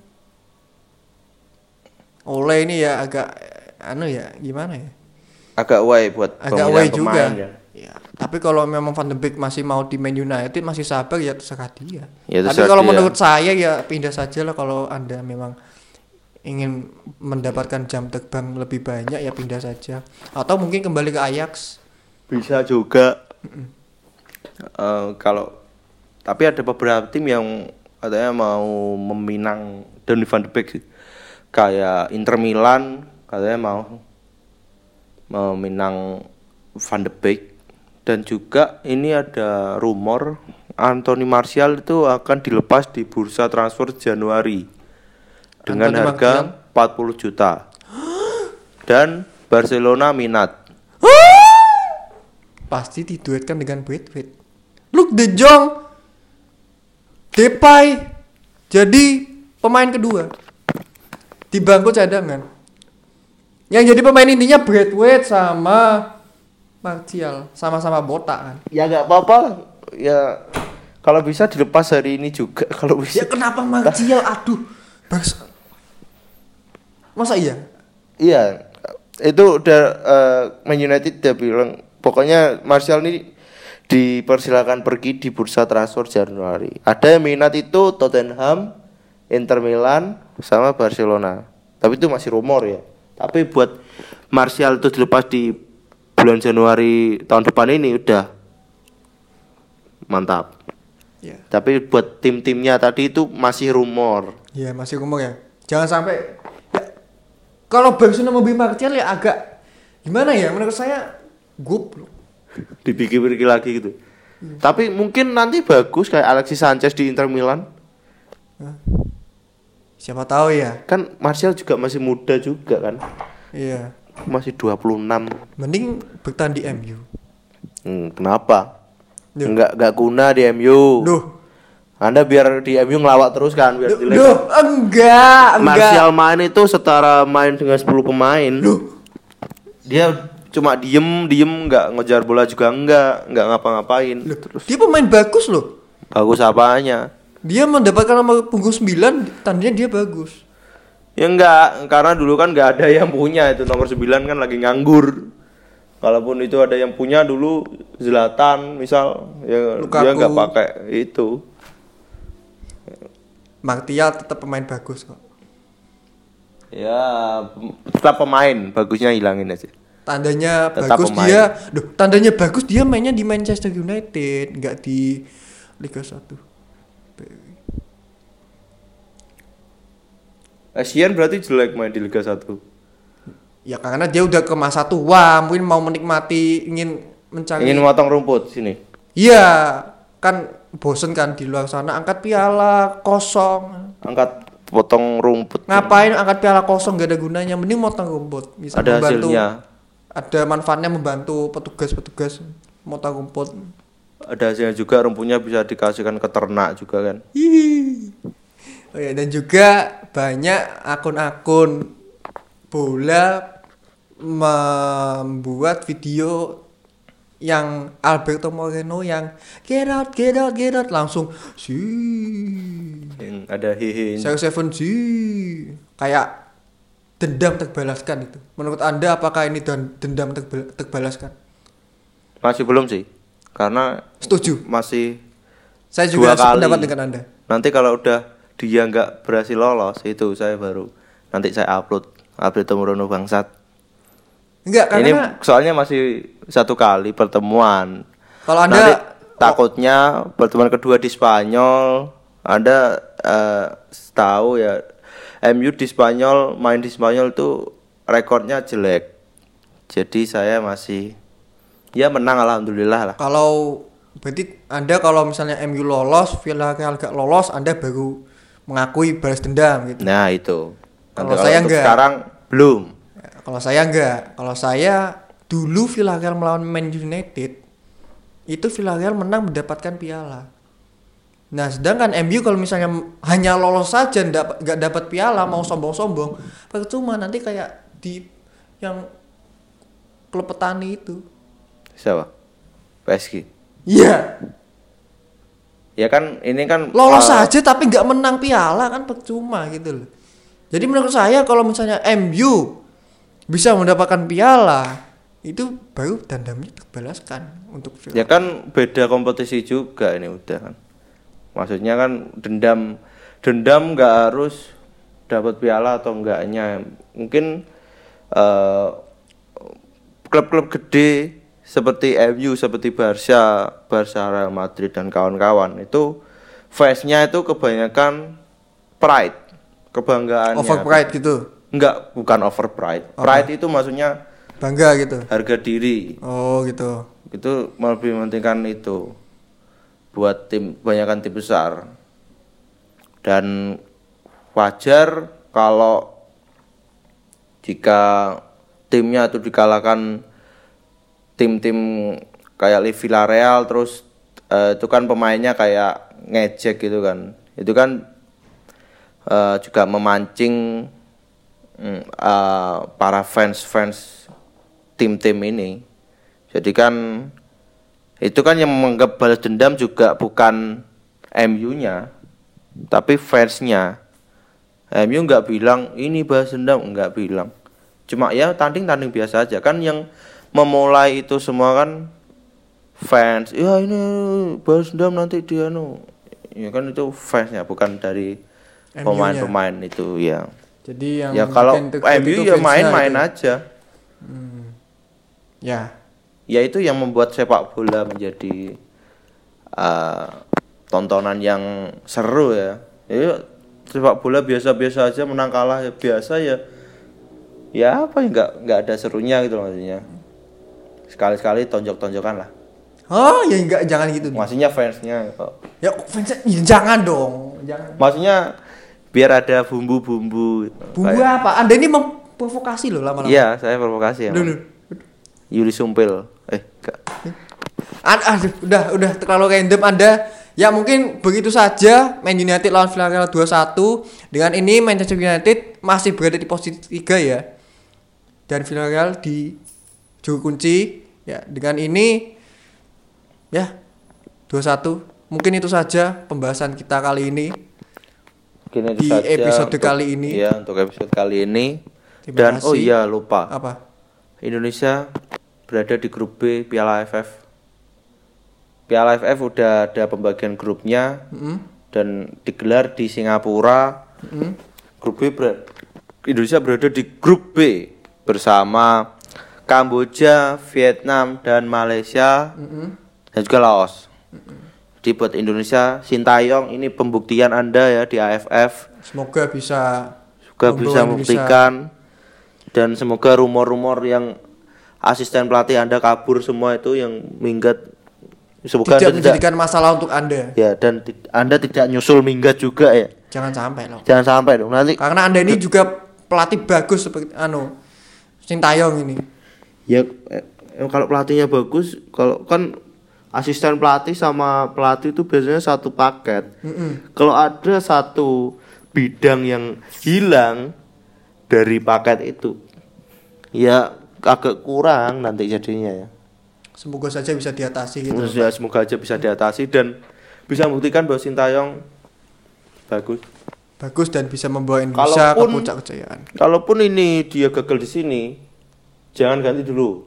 oleh ini ya agak anu ya gimana ya agak way buat agak way juga. ya. Ya, tapi kalau memang Van de Beek masih mau di Man United masih sabar ya terserah dia. Ya, tapi terserah kalau dia. menurut saya ya pindah saja lah kalau anda memang ingin mendapatkan jam terbang lebih banyak ya pindah saja. Atau mungkin kembali ke Ajax. bisa juga Eh, kalau tapi ada beberapa tim yang katanya mau meminang Donny van de Beek sih. kayak Inter Milan katanya mau meminang van de Beek dan juga ini ada rumor Anthony Martial itu akan dilepas di bursa transfer Januari dengan Anthony harga 40 juta dan Barcelona minat Pasti diduetkan dengan Bradford. Luke De Jong Depay jadi pemain kedua di bangku cadangan. Yang jadi pemain intinya Bradford sama Martial sama-sama botak kan. ya nggak apa-apa ya kalau bisa dilepas hari ini juga kalau Ya bisa kenapa Martial? Aduh. Bas. Masa iya? iya itu udah eh, Man United udah bilang pokoknya Martial ini dipersilakan pergi di bursa transfer Januari ada yang minat itu Tottenham Inter Milan sama Barcelona tapi itu masih rumor ya tapi buat Martial itu dilepas di bulan Januari tahun depan ini udah mantap Ya. Tapi buat tim-timnya tadi itu masih rumor. Iya, masih ngomong ya. Jangan sampai kalau Barcelona mau beli Martial ya agak gimana ya menurut saya goblok. Dipikir-pikir lagi gitu. Tapi mungkin nanti bagus kayak Alexis Sanchez di Inter Milan. Siapa tahu ya. Kan Martial juga masih muda juga kan. Iya. masih 26. Mending bertahan di MU. Hmm, kenapa? Loh. Enggak enggak guna di MU. Loh, Anda biar di MU ngelawak terus kan biar jelek. loh, enggak, enggak. Martial main itu setara main dengan 10 pemain. Loh, Dia cuma diem diem nggak ngejar bola juga enggak nggak ngapa-ngapain loh, dia pemain bagus loh. bagus apanya Dia mendapatkan nomor punggung 9, tandanya dia bagus. ya enggak karena dulu kan nggak ada yang punya itu nomor 9 kan lagi nganggur kalaupun itu ada yang punya dulu Zlatan misal ya dia nggak pakai itu Martial tetap pemain bagus kok. ya tetap pemain bagusnya hilangin aja Tandanya Tetap bagus pemain. dia, duh, tandanya bagus dia mainnya di Manchester United, nggak di Liga 1. Asian berarti jelek main di Liga 1 Ya karena dia udah ke masa tua, mungkin mau menikmati, ingin mencari. ingin motong rumput sini Iya, kan bosen kan di luar sana angkat piala kosong. angkat potong rumput Ngapain angkat piala kosong gak ada gunanya, mending motong rumput. Bisa ada membantu. hasilnya Ada manfaatnya membantu petugas-petugas motong rumput. ada hasilnya juga rumputnya bisa dikasihkan ke ternak juga kan Hihi. Oh ya, dan juga banyak akun-akun bola membuat video yang Alberto Moreno yang get out, get out, get out langsung sih yang ada hehe Zero Seven sih kayak dendam terbalaskan itu. Menurut anda apakah ini dan dendam terbal- terbalaskan? masih belum sih karena Setuju. masih Saya juga sependapat dengan anda. nanti kalau udah dia nggak berhasil lolos itu saya baru nanti saya upload update Tomorono bangsat Enggak ini karena soalnya masih satu kali pertemuan. Kalau anda nanti takutnya pertemuan kedua di Spanyol anda eh, tahu ya MU di Spanyol main di Spanyol tuh rekornya jelek. Jadi saya masih ya menang alhamdulillah lah. Kalau berarti Anda kalau misalnya MU lolos, Villarreal gak lolos, Anda baru mengakui balas dendam gitu. nah itu. Kalau saya enggak. sekarang belum Kalau saya enggak, kalau saya dulu Villarreal melawan Man United itu Villarreal menang mendapatkan piala. Nah, sedangkan MU kalau misalnya hanya lolos saja nggak dapat piala mau sombong-sombong, percuma nanti kayak di yang klub petani itu. siapa PSG Iya, ya kan ini kan lolos eh, saja tapi nggak menang piala kan percuma gitu loh. Jadi menurut saya kalau misalnya MU bisa mendapatkan piala. Itu baru dendamnya terbalaskan untuk Villarreal. ya kan beda kompetisi juga ini udah kan. Maksudnya kan dendam dendam nggak harus dapat piala atau enggaknya. Mungkin eh, klub-klub gede seperti MU seperti Barca Barca Real Madrid dan kawan-kawan itu fansnya itu kebanyakan pride kebanggaannya. Over pride gitu enggak bukan over pride pride itu maksudnya bangga gitu? harga diri. Oh gitu. Itu lebih mementingkan itu buat tim kebanyakan tim besar. Dan wajar kalau jika timnya itu dikalahkan tim-tim kayak Villarreal terus eh, itu kan pemainnya kayak ngejek gitu kan. Itu kan eh, juga memancing mm, eh, para fans-fans tim-tim ini jadi kan itu kan yang menganggap balas dendam juga bukan MU-nya, tapi fansnya. MU nggak bilang ini balas dendam, nggak bilang. Cuma ya tanding-tanding biasa aja kan yang memulai itu semua kan fans. Ya ini balas dendam nanti dia nu. Ya kan itu fansnya bukan dari pemain-pemain itu ya. Jadi yang Ya kalau MU ya main-main gitu. aja. ya ya itu yang membuat sepak bola menjadi uh, tontonan yang seru ya. Ya sepak bola biasa-biasa aja menang kalah ya biasa ya. Ya apa ya nggak nggak ada serunya gitu loh maksudnya. Sekali-sekali tonjok-tonjokan lah. oh ya enggak jangan gitu Maksudnya fansnya kok. ya fansnya ya, jangan dong jangan Maksudnya biar ada bumbu-bumbu. bumbu Kayak- apa anda ini mem- provokasi loh lama-lama. Iya, saya provokasi ya. Yuli Sumpil. Eh, enggak. Ad- aduh, udah udah terlalu random Anda. Ya mungkin begitu saja Man United lawan Villarreal 2-1. Dengan ini Manchester United masih berada di posisi 3 ya. Dan Villarreal di juru kunci. Ya, dengan ini ya 2-1. Mungkin itu saja pembahasan kita kali ini. Mungkin itu Di saja episode untuk- kali ini. Iya, untuk episode kali ini. Terima Dan oh kasih. iya lupa. Apa? Indonesia berada di grup B Piala AFF. Piala AFF udah ada pembagian grupnya Mm-mm. dan digelar di Singapura. Mm-mm. Grup B ber- Indonesia berada di grup B bersama Kamboja, Vietnam dan Malaysia Mm-mm. dan juga Laos. Jadi buat Indonesia, Sintayong ini pembuktian Anda ya di AFF Semoga bisa membawa bisa membuktikan dan semoga rumor-rumor yang asisten pelatih Anda kabur semua itu yang minggat semoga tidak Anda tidak menjadikan masalah untuk Anda. ya dan Anda tidak nyusul minggat juga ya. Jangan sampai loh. Jangan sampai dong nanti Karena Anda ini juga pelatih bagus seperti anu Sintayong ini. ya eh, kalau pelatihnya bagus kalau kan asisten pelatih sama pelatih itu biasanya satu paket. Mm-mm. Kalau ada satu bidang yang hilang dari paket itu ya agak kurang nanti jadinya ya. Semoga saja bisa diatasi gitu. Ya, semoga aja bisa diatasi dan bisa membuktikan bahwa Sintayong bagus. Bagus dan bisa membawa Indonesia ke Kalaupun- puncak kejayaan. Kalaupun ini dia gagal di sini, jangan ganti dulu.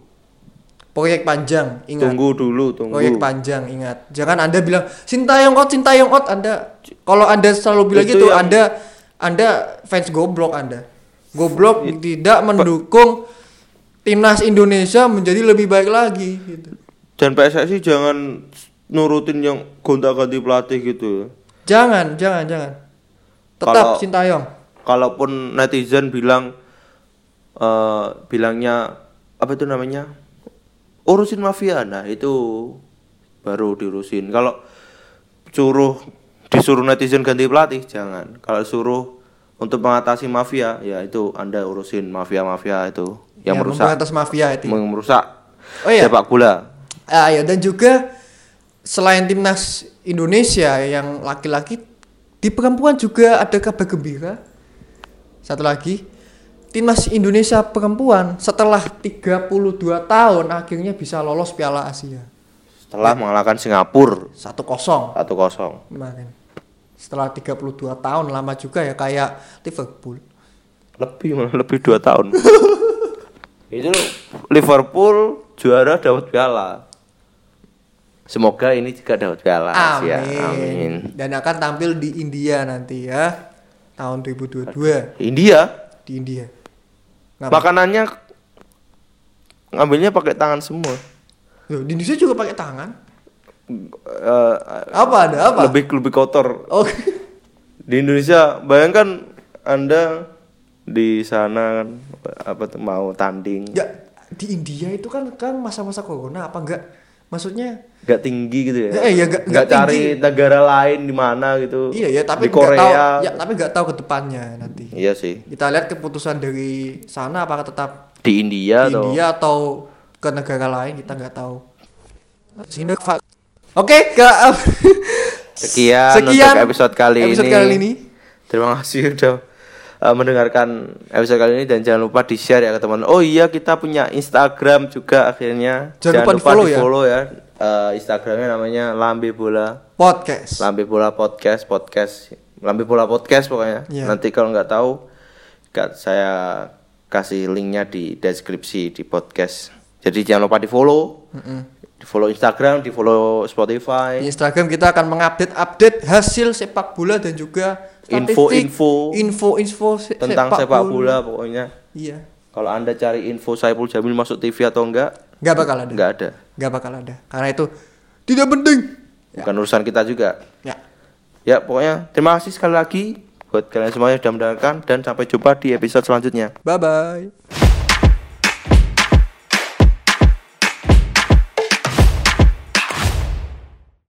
Proyek panjang, ingat. Tunggu dulu, tunggu. Proyek panjang, ingat. Jangan Anda bilang Sintayong out, Sintayong out. Anda kalau Anda selalu bilang Itu gitu, yang- Anda Anda fans goblok Anda. Goblok tidak mendukung timnas Indonesia menjadi lebih baik lagi gitu. Dan PSSI jangan nurutin yang gonta-ganti pelatih gitu. Jangan, jangan, jangan. Tetap Kalau- Sintayong. Kalaupun netizen bilang eh bilangnya apa itu namanya? Urusin mafia. Nah, itu baru diurusin. Kalau suruh disuruh netizen ganti pelatih jangan. Kalau suruh untuk mengatasi mafia, ya itu Anda urusin mafia-mafia itu yang Ya, merusak memberantas mafia itu. merusak Oh iya. sepak bola. Ah, ya dan juga selain timnas Indonesia yang laki-laki di perempuan juga ada kabar gembira. Satu lagi, timnas Indonesia perempuan setelah 32 tahun akhirnya bisa lolos Piala Asia. Setelah mengalahkan Singapura 1-0 1-0. kemarin. Setelah 32 tahun lama juga ya kayak Liverpool. lebih malah lebih dua tahun itu Liverpool juara dapat piala semoga ini juga dapat piala Amin. Asia. amin Dan akan tampil di India nanti ya. Tahun 2022 India di India. Ngapa? makanannya ngambilnya pakai tangan semua Loh, di Indonesia juga pakai tangan. Eh, Apa ada apa? lebih lebih kotor Oh, di Indonesia bayangkan anda di sana kan apa tuh mau tanding ya di India itu kan kan masa-masa corona apa enggak? Maksudnya? Nggak tinggi gitu ya? Eh, iya, nggak- nggak nggak cari negara lain di mana gitu? Iya ya tapi di nggak tahu Korea ya tapi nggak tahu ke depannya nanti. iya sih. Kita lihat keputusan dari sana apakah tetap di India di atau India atau ke negara lain kita nggak tahu. Fa- Oke, ke sekian, Sekian untuk episode kali episode ini. kali ini. terima kasih udah uh, mendengarkan episode kali ini dan jangan lupa di share ya ke teman oh iya kita punya Instagram juga akhirnya. Jangan lupa di-follow ya. di-follow ya, Uh, Instagramnya namanya Lambe Bola. Podcast. Lambe Bola Podcast Podcast. Lambe Bola Podcast pokoknya. Iya. nanti kalau nggak tahu Kak, saya kasih linknya di deskripsi di podcast. Jadi jangan lupa di follow di follow Instagram di follow Spotify Di Instagram kita akan mengupdate update hasil sepak bola dan juga Info-info info-info se- tentang sepak bola pokoknya Iya. kalau anda cari info Saiful Jamil masuk TV atau enggak Nggak bakal ada. enggak ada Nggak bakal ada. Karena itu tidak penting. Ya. bukan urusan kita juga Ya. ya pokoknya terima kasih sekali lagi buat kalian semuanya yang sudah mendengarkan dan sampai jumpa di episode selanjutnya Bye bye.